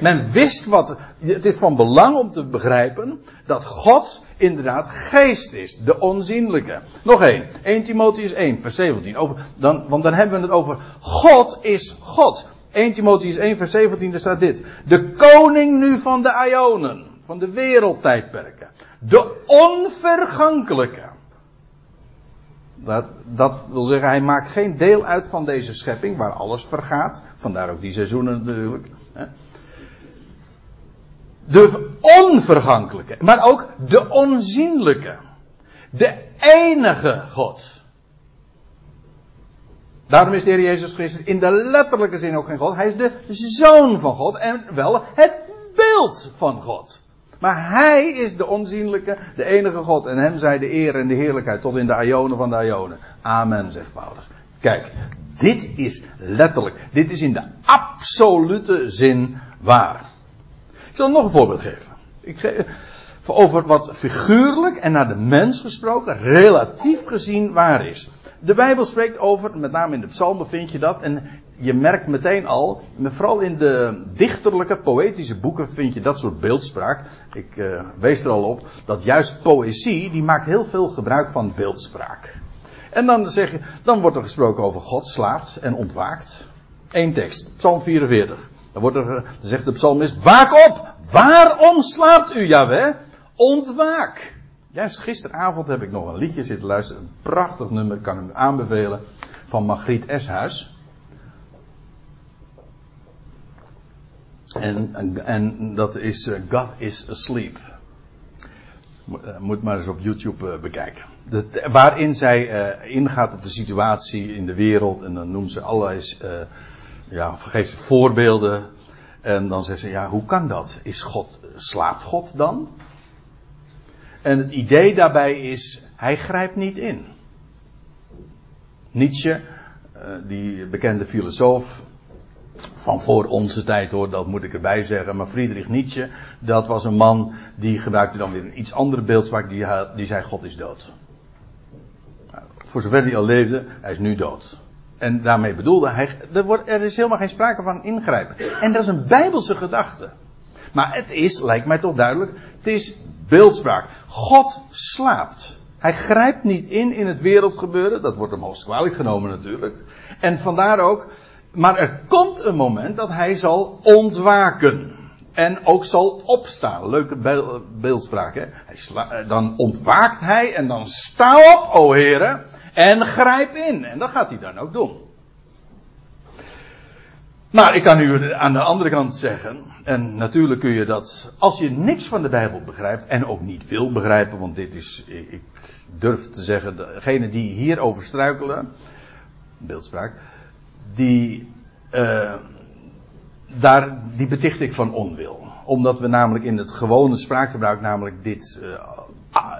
Men wist wat. Het is van belang om te begrijpen dat God inderdaad geest is, de onzienlijke. Nog één, 1 Timotheus 1, vers 17. Over, dan, want dan hebben we het over God is God. 1 Timotheus 1, vers 17, daar staat dit. De koning nu van de Ionen, van de wereldtijdperken. De onvergankelijke. Dat, dat wil zeggen, hij maakt geen deel uit van deze schepping, waar alles vergaat. Vandaar ook die seizoenen natuurlijk. De onvergankelijke, maar ook de onzienlijke. De enige God. Daarom is de Heer Jezus Christus in de letterlijke zin ook geen God. Hij is de zoon van God en wel het beeld van God. Maar hij is de onzienlijke, de enige God. En hem zij de eer en de heerlijkheid tot in de ionen van de ionen. Amen, zegt Paulus. Kijk, dit is letterlijk, dit is in de absolute zin waar. Ik zal nog een voorbeeld geven. Ik geef over wat figuurlijk en naar de mens gesproken relatief gezien waar is. De Bijbel spreekt over, met name in de psalmen vind je dat, en je merkt meteen al, vooral in de dichterlijke, poëtische boeken vind je dat soort beeldspraak. Ik uh, wees er al op, dat juist poëzie, die maakt heel veel gebruik van beeldspraak. En dan, zeg je, dan wordt er gesproken over God slaapt en ontwaakt. Eén tekst, Psalm 44. Dan, wordt er, dan zegt de psalmist, waak op! Waarom slaapt u, Jaweh? Ontwaak! Juist gisteravond heb ik nog een liedje zitten luisteren. Een prachtig nummer, kan hem aanbevelen. Van Margriet Eshuis. En, en, dat is uh, God is Asleep. Uh, moet maar eens op YouTube uh, bekijken. Waarin zij ingaat op de situatie in de wereld. En dan noemt ze allerlei. Ja, geeft voorbeelden. En dan zegt ze: Ja, hoe kan dat? Is God, slaapt God dan? En het idee daarbij is, hij grijpt niet in. Nietzsche, eh, die bekende filosoof, van voor onze tijd hoor, dat moet ik erbij zeggen. Maar Friedrich Nietzsche, dat was een man die gebruikte dan weer een iets andere beeldspraak. Die, die zei: God is dood. Nou, voor zover hij al leefde, hij is nu dood. En daarmee bedoelde hij: er, wordt, er is helemaal geen sprake van ingrijpen. En dat is een bijbelse gedachte. Maar het is, lijkt mij toch duidelijk, het is beeldspraak. God slaapt. Hij grijpt niet in in het wereldgebeuren. Dat wordt hem hoogst kwalijk genomen natuurlijk. En vandaar ook. Maar er komt een moment dat hij zal ontwaken. En ook zal opstaan. Leuke beeldspraak, hè? Hij dan ontwaakt hij en dan sta op, o heren. En grijp in. En dat gaat hij dan ook doen. Maar ik kan u aan de andere kant zeggen, en natuurlijk kun je dat, als je niks van de Bijbel begrijpt, en ook niet wil begrijpen, want dit is, ik durf te zeggen, degene die hierover struikelen, beeldspraak, die, uh, daar, die beticht ik van onwil. Omdat we namelijk in het gewone spraakgebruik namelijk dit uh,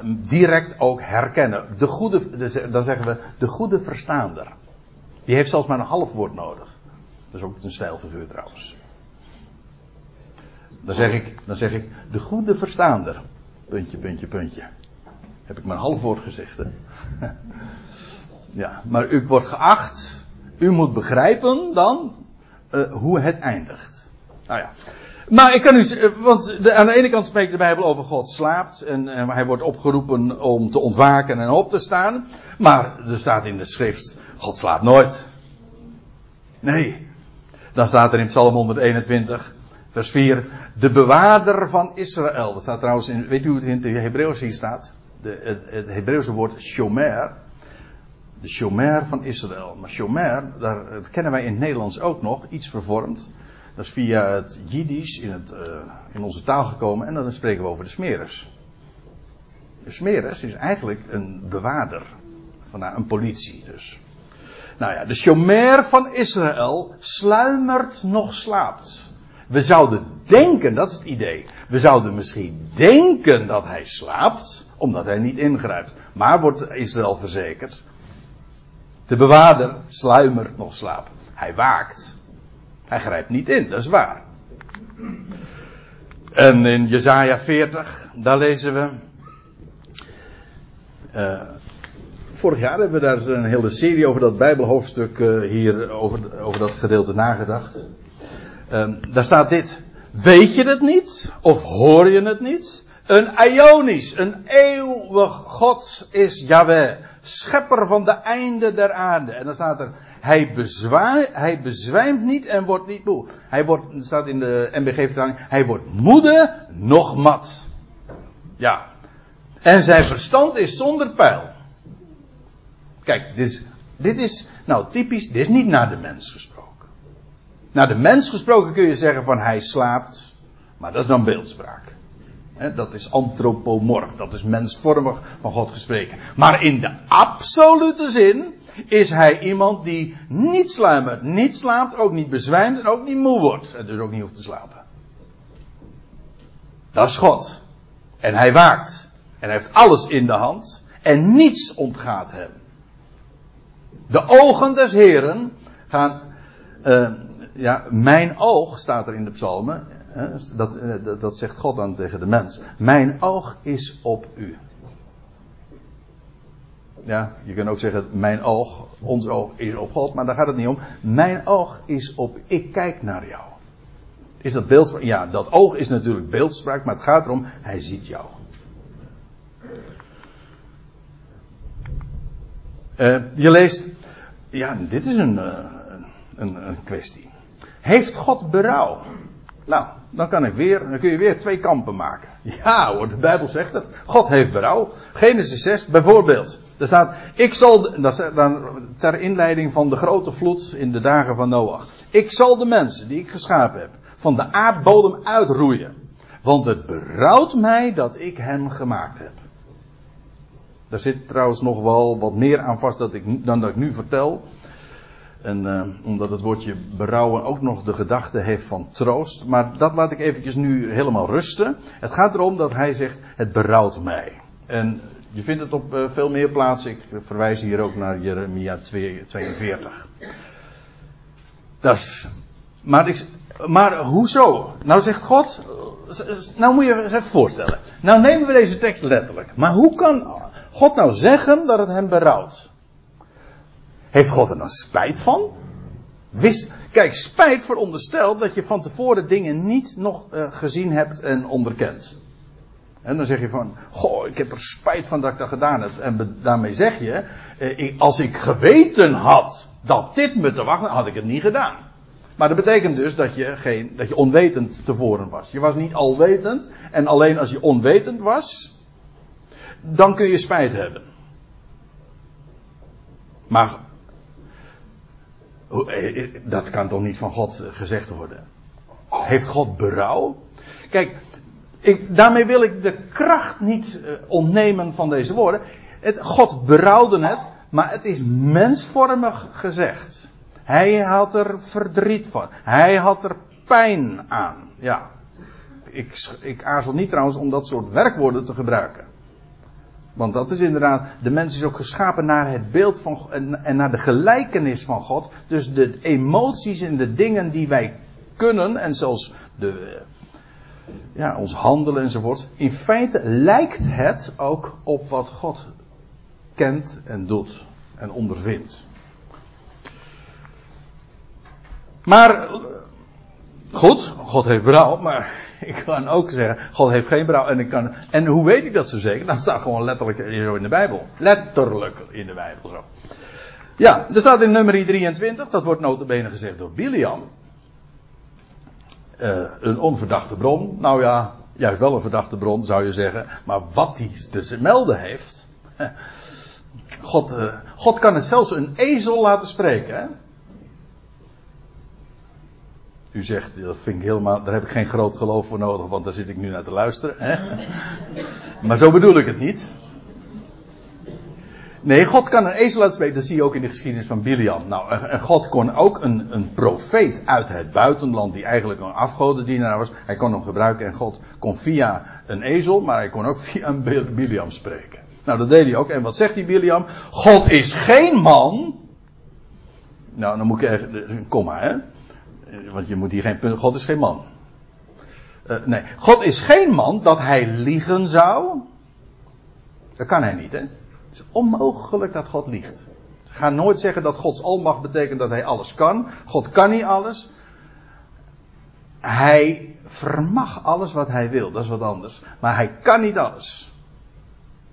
direct ook herkennen. De goede, dan zeggen we, de goede verstaander. Die heeft zelfs maar een half woord nodig. Dat is ook een stijlfiguur trouwens. Dan zeg ik, dan zeg ik, de goede verstaander. Puntje, puntje, puntje. Heb ik maar een half woord gezegd, hè? ja, maar u wordt geacht, u moet begrijpen dan uh, hoe het eindigt. Nou ja. Maar ik kan u, want de, aan de ene kant spreekt de Bijbel over God slaapt en, en hij wordt opgeroepen om te ontwaken en op te staan. Maar er staat in de schrift, God slaapt nooit. Nee, dan staat er in Psalm 121, vers 4, de bewaarder van Israël. Dat staat trouwens in, weet u hoe het in het Hebreeuws hier staat? De, het, het Hebreeuwse woord shomer. De shomer van Israël. Maar shomer, daar, dat kennen wij in het Nederlands ook nog, iets vervormd. Dat is via het Jiddisch in, het, uh, in onze taal gekomen en dan spreken we over de smeres. De smeres is eigenlijk een bewaarder. Vandaar een politie dus. Nou ja, de shomer van Israël sluimert nog slaapt. We zouden denken, dat is het idee. We zouden misschien denken dat hij slaapt, omdat hij niet ingrijpt. Maar wordt Israël verzekerd. De bewaarder sluimert nog slaap. Hij waakt. Hij grijpt niet in, dat is waar. En in Jezaja 40, daar lezen we. Uh, vorig jaar hebben we daar een hele serie over dat Bijbelhoofdstuk uh, hier, over, over dat gedeelte nagedacht. Uh, daar staat dit. Weet je het niet? Of hoor je het niet? Een Ionisch, een eeuwig God is Yahweh. Schepper van de einde der aarde. En dan staat er, hij, bezwaar, hij bezwijmt niet en wordt niet moe. Hij wordt, staat in de MBG-vertaling, hij wordt moede, nog mat. Ja. En zijn verstand is zonder pijl. Kijk, dit is, dit is nou typisch, dit is niet naar de mens gesproken. Naar de mens gesproken kun je zeggen van hij slaapt, maar dat is dan beeldspraak. dat is antropomorf, dat is mensvormig van God gesproken. Maar in de absolute zin is hij iemand die niet sluimert, niet slaapt, ook niet bezwijmt en ook niet moe wordt. En dus ook niet hoeft te slapen. Dat is God. En hij waakt. En hij heeft alles in de hand. En niets ontgaat hem. De ogen des Heren gaan. Uh, ja, mijn oog staat er in de psalmen. dat, uh, dat zegt God dan tegen de mens. Mijn oog is op u. Ja, je kunt ook zeggen, mijn oog, ons oog is op God, maar daar gaat het niet om. Mijn oog is op, ik kijk naar jou. Is dat beeldspraak? Ja, dat oog is natuurlijk beeldspraak, maar het gaat erom, hij ziet jou. Uh, je leest, ja, dit is een, uh, een, een kwestie. Heeft God berouw? Nou, dan kan ik weer, dan kun je weer twee kampen maken. Ja hoor, de Bijbel zegt het. God heeft berouw. Genesis 6 bijvoorbeeld. Daar staat, ik zal, dat is ter inleiding van de grote vloed in de dagen van Noach. Ik zal de mensen die ik geschapen heb van de aardbodem uitroeien. Want het berouwt mij dat ik hem gemaakt heb. Daar zit trouwens nog wel wat meer aan vast dat ik, dan dat ik nu vertel. En uh, omdat het woordje berouwen ook nog de gedachte heeft van troost. Maar dat laat ik eventjes nu helemaal rusten. Het gaat erom dat hij zegt, het berouwt mij. En je vindt het op uh, veel meer plaatsen. Ik verwijs hier ook naar Jeremia 42. Dat is, maar, ik, maar hoezo? Nou zegt God, nou moet je je even voorstellen. Nou nemen we deze tekst letterlijk. Maar hoe kan God nou zeggen dat het hem berouwt? Heeft God er dan spijt van? Wist, kijk, spijt veronderstelt dat je van tevoren dingen niet nog uh, gezien hebt en onderkend. En dan zeg je van, goh, ik heb er spijt van dat ik dat gedaan heb. En daarmee zeg je, eh, als ik geweten had dat dit me te wachten, had ik het niet gedaan. Maar dat betekent dus dat je, geen, dat je onwetend tevoren was. Je was niet alwetend. En alleen als je onwetend was, dan kun je spijt hebben. Maar eh, eh, dat kan toch niet van God gezegd worden? Heeft God berouw? Kijk, ik, daarmee wil ik de kracht niet uh, ontnemen van deze woorden. Het, God berouwde het, maar het is mensvormig gezegd. Hij had er verdriet van. Hij had er pijn aan. Ja. Ik, ik aarzel niet trouwens om dat soort werkwoorden te gebruiken. Want dat is inderdaad, de mens is ook geschapen naar het beeld van en naar de gelijkenis van God. Dus de emoties en de dingen die wij kunnen en zelfs de, ja, ons handelen enzovoort. In feite lijkt het ook op wat God kent en doet en ondervindt. Maar, goed, God heeft berouw, maar ik kan ook zeggen, God heeft geen berouw. En, ik kan, en hoe weet ik dat zo zeker? Dat staat gewoon letterlijk zo in de Bijbel. Letterlijk in de Bijbel zo. Ja, er staat in nummer 23, dat wordt notabene gezegd door Biliam. Uh, een onverdachte bron. Nou ja, juist wel een verdachte bron zou je zeggen. Maar wat hij te melden heeft. God, uh, God kan het zelfs een ezel laten spreken. Hè? U zegt, dat vind ik helemaal, daar heb ik geen groot geloof voor nodig, want daar zit ik nu naar te luisteren. Hè? Maar zo bedoel ik het niet. Nee, God kan een ezel uitspreken. Dat zie je ook in de geschiedenis van Biliam. Nou, God kon ook een, een profeet uit het buitenland, die eigenlijk een afgodendienaar was. Hij kon hem gebruiken en God kon via een ezel, maar hij kon ook via een Biliam spreken. Nou, dat deed hij ook. En wat zegt die Biliam? God is geen man. Nou, dan moet ik even, een komma, hè. Want je moet hier geen punt, God is geen man. Uh, nee, God is geen man dat hij liegen zou. Dat kan hij niet, hè. Het is onmogelijk dat God liegt. Ga nooit zeggen dat Gods almacht betekent dat hij alles kan. God kan niet alles. Hij vermag alles wat hij wil, dat is wat anders. Maar hij kan niet alles.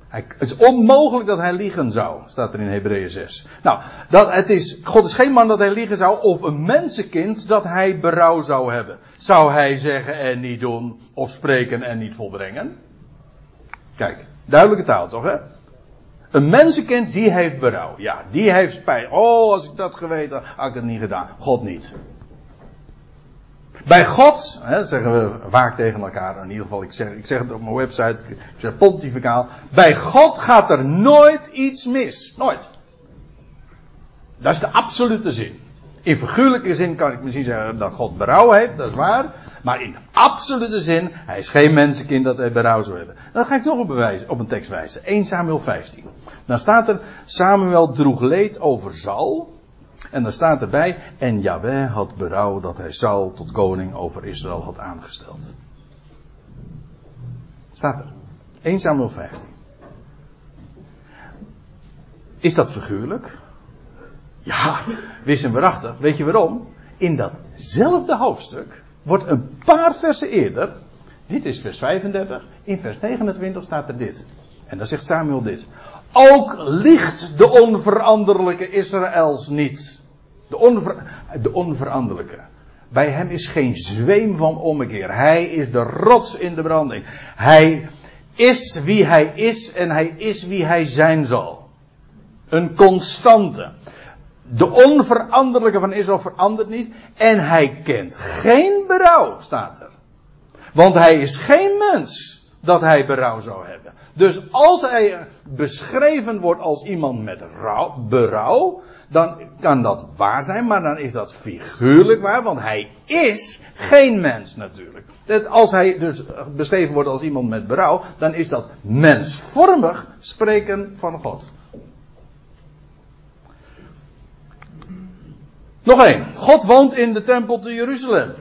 Het is onmogelijk dat hij liegen zou, staat er in Hebreeën 6. Nou, dat het is, God is geen man dat hij liegen zou, of een mensenkind dat hij berouw zou hebben. Zou hij zeggen en niet doen, of spreken en niet volbrengen? Kijk, duidelijke taal toch, hè? Een mensenkind die heeft berouw. Ja, die heeft spijt. Oh, als ik dat geweten had, ik het niet gedaan. God niet. Bij God, hè, zeggen we vaak tegen elkaar, in ieder geval, ik zeg, ik zeg het op mijn website, ik zeg pontificaal. Bij God gaat er nooit iets mis. Nooit. Dat is de absolute zin. In figuurlijke zin kan ik misschien zeggen dat God berouw heeft, dat is waar. Maar in absolute zin, hij is geen mensenkind dat hij berouw zou hebben. Dan ga ik nog een, bewijs, op een tekst wijzen. 1 Samuel 15. Dan staat er, Samuel droeg leed over Zal. En dan staat erbij, en Yahweh had berouw dat hij Saul tot koning over Israël had aangesteld. Staat er. 1 Samuel 15. Is dat figuurlijk? Ja, wist en waarachtig. Weet je waarom? In datzelfde hoofdstuk wordt een paar versen eerder, dit is vers 35, in vers 29 staat er dit. En dan zegt Samuel dit. Ook ligt de onveranderlijke Israëls niet. De, onver, de onveranderlijke. Bij hem is geen zweem van ommekeer. Hij is de rots in de branding. Hij is wie hij is en hij is wie hij zijn zal. Een constante. De onveranderlijke van Israël verandert niet. En hij kent geen berouw, staat er. Want hij is geen mens dat hij berouw zou hebben. Dus als hij beschreven wordt als iemand met berouw, dan kan dat waar zijn, maar dan is dat figuurlijk waar, want hij is geen mens natuurlijk. Als hij dus beschreven wordt als iemand met berouw, dan is dat mensvormig spreken van God. Nog één. God woont in de tempel te Jeruzalem.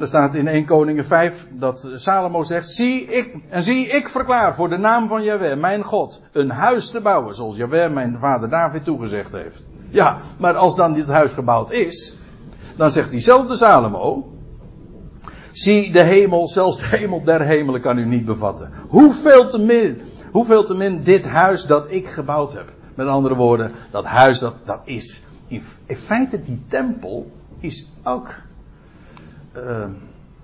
er staat in 1 Koningen 5 dat Salomo zegt: zie ik, En zie, ik verklaar voor de naam van Jahweh, mijn God, een huis te bouwen, zoals Jahweh mijn vader David toegezegd heeft. Ja, maar als dan dit huis gebouwd is, dan zegt diezelfde Salomo: Zie de hemel, zelfs de hemel der hemelen kan u niet bevatten. Hoeveel te min, hoeveel te min dit huis dat ik gebouwd heb. Met andere woorden, dat huis dat, dat is in, feite die tempel is ook uh,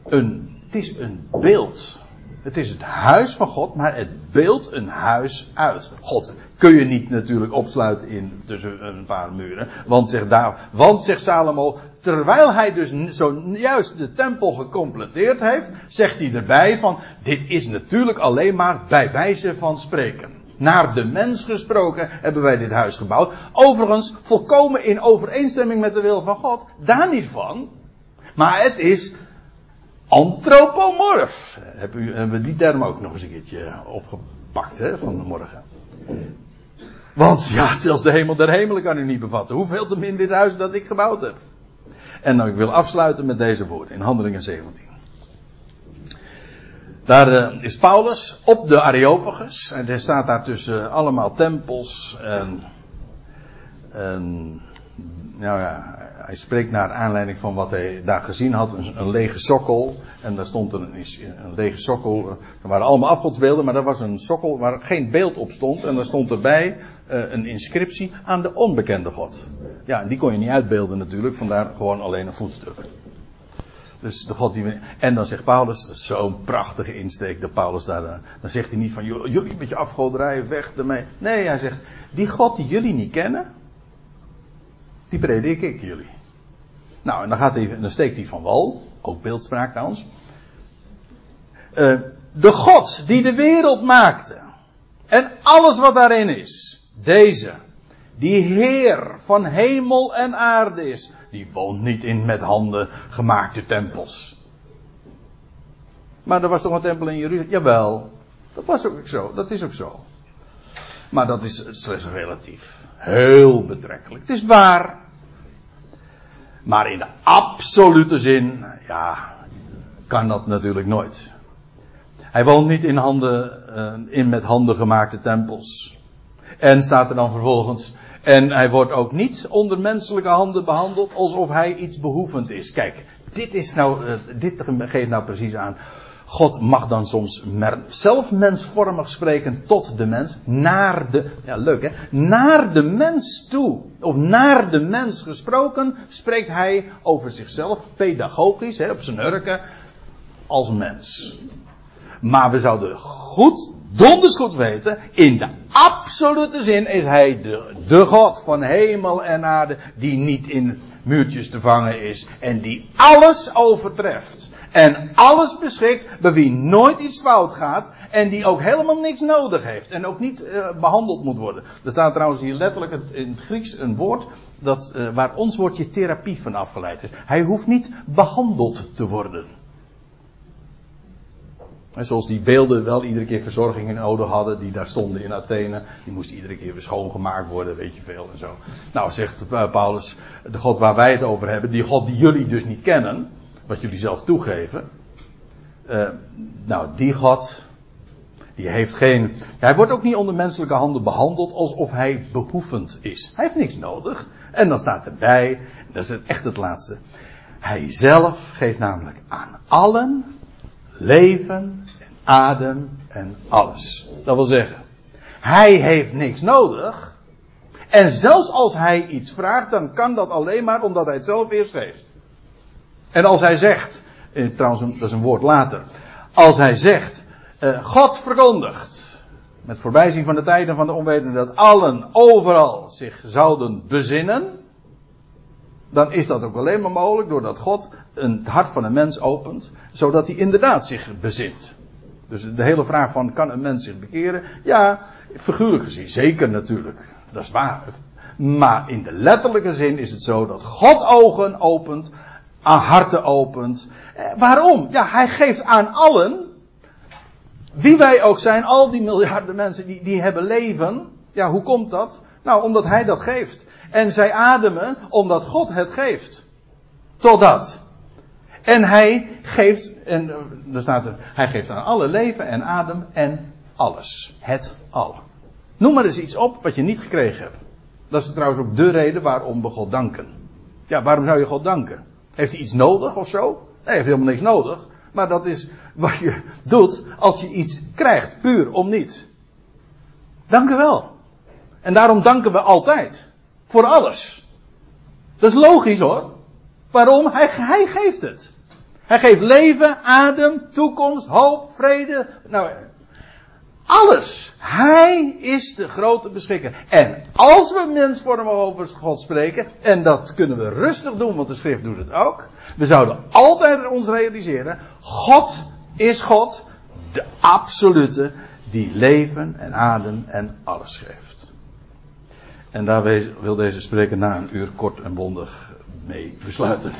een, het is een beeld. Het is het huis van God, maar het beeldt een huis uit. God kun je niet natuurlijk opsluiten in tussen een paar muren. Want zegt, daar, want zegt Salomo, terwijl hij dus zojuist de tempel gecompleteerd heeft, zegt hij erbij van, dit is natuurlijk alleen maar bij wijze van spreken naar de mens gesproken hebben wij dit huis gebouwd. Overigens volkomen in overeenstemming met de wil van God. Daar niet van. Maar het is antropomorf. Hebben we die term ook nog eens een keertje opgepakt hè, van de morgen. Want ja, zelfs de hemel der hemelen kan u niet bevatten. Hoeveel te min dit huis dat ik gebouwd heb. En dan, ik wil afsluiten met deze woorden in Handelingen 17. Daar uh, is Paulus op de Areopagus. En er staat daar tussen allemaal tempels. En, en nou ja, hij spreekt naar aanleiding van wat hij daar gezien had. Een, lege sokkel. En daar stond een, een lege sokkel. Er waren allemaal afgodsbeelden, maar er was een sokkel waar geen beeld op stond. En daar stond erbij uh, een inscriptie aan de onbekende God. Ja, en die kon je niet uitbeelden natuurlijk. Vandaar gewoon alleen een voetstuk. Dus de God die we, en dan zegt Paulus, zo'n prachtige insteek, de Paulus daar, eh, dan zegt hij niet van jullie met je afgoderij, weg ermee. Nee, hij zegt, die God die jullie niet kennen, die predik ik jullie. Nou, en dan, gaat hij, dan steekt hij van wal, ook beeldspraak trouwens. Uh, de God die de wereld maakte, en alles wat daarin is, Deze, die Heer van hemel en aarde is, die woont niet in met handen gemaakte tempels. Maar er was toch een tempel in Jeruzalem? Jawel, dat was ook zo, dat is ook zo. Maar dat is slechts relatief. Heel betrekkelijk. Het is waar. Maar in de absolute zin, ja, kan dat natuurlijk nooit. Hij woont niet in, handen, uh, in met handen gemaakte tempels. En staat er dan vervolgens. En hij wordt ook niet onder menselijke handen behandeld alsof hij iets behoevend is. Kijk, dit is nou, uh, dit geeft nou precies aan God mag dan soms zelf mensvormig spreken tot de mens, naar de, ja leuk hè, naar de mens toe, of naar de mens gesproken, spreekt hij over zichzelf, pedagogisch, hè, op zijn hurken, als mens. Maar we zouden goed, donders goed weten, in de absolute zin is hij de, de God van hemel en aarde, die niet in muurtjes te vangen is en die alles overtreft. En alles beschikt, bij wie nooit iets fout gaat. En die ook helemaal niks nodig heeft. En ook niet uh, behandeld moet worden. Er staat trouwens hier letterlijk het, in het Grieks een woord. Dat, uh, waar ons woordje therapie van afgeleid is. Hij hoeft niet behandeld te worden. En zoals die beelden wel iedere keer verzorging in ode hadden, die daar stonden in Athene. Die moesten iedere keer weer schoongemaakt worden, weet je veel en zo. Nou, zegt uh, Paulus, de God waar wij het over hebben, die God die jullie dus niet kennen wat jullie zelf toegeven. Uh, nou, die God, die heeft geen. Hij wordt ook niet onder menselijke handen behandeld alsof hij behoevend is. Hij heeft niks nodig. En dan staat erbij, dat is echt het laatste. Hij zelf geeft namelijk aan allen leven en adem en alles. Dat wil zeggen, hij heeft niks nodig. En zelfs als hij iets vraagt, dan kan dat alleen maar omdat hij het zelf eerst geeft. En als hij zegt, eh, trouwens dat is een woord later, als hij zegt, eh, God verkondigt, met voorbijzien van de tijden van de onwetenden, dat allen overal zich zouden bezinnen, dan is dat ook alleen maar mogelijk doordat God het hart van een mens opent, zodat hij inderdaad zich bezint. Dus de hele vraag van kan een mens zich bekeren? Ja, figuurlijk gezien, zeker natuurlijk. Dat is waar. Maar in de letterlijke zin is het zo dat God ogen opent aan harten opent. Eh, waarom? Ja, hij geeft aan allen, wie wij ook zijn, al die miljarden mensen die, die hebben leven. Ja, hoe komt dat? Nou, omdat hij dat geeft. En zij ademen omdat God het geeft. Totdat. En hij geeft, en eh, staat er, hij geeft aan alle leven en adem en alles. Het al. Noem maar eens iets op wat je niet gekregen hebt. Dat is trouwens ook de reden waarom we God danken. Ja, waarom zou je God danken? Heeft hij iets nodig of zo? Nee, hij heeft helemaal niks nodig. Maar dat is wat je doet als je iets krijgt, puur om niet. Dank u wel. En daarom danken we altijd. Voor alles. Dat is logisch hoor. Waarom? Hij, hij geeft het. Hij geeft leven, adem, toekomst, hoop, vrede. Nou, alles. Hij is de grote beschikker. En als we mensvormig over God spreken, en dat kunnen we rustig doen, want de schrift doet het ook. We zouden altijd ons realiseren, God is God, de absolute, die leven en adem en alles geeft. En daar wil deze spreker na een uur kort en bondig mee besluiten.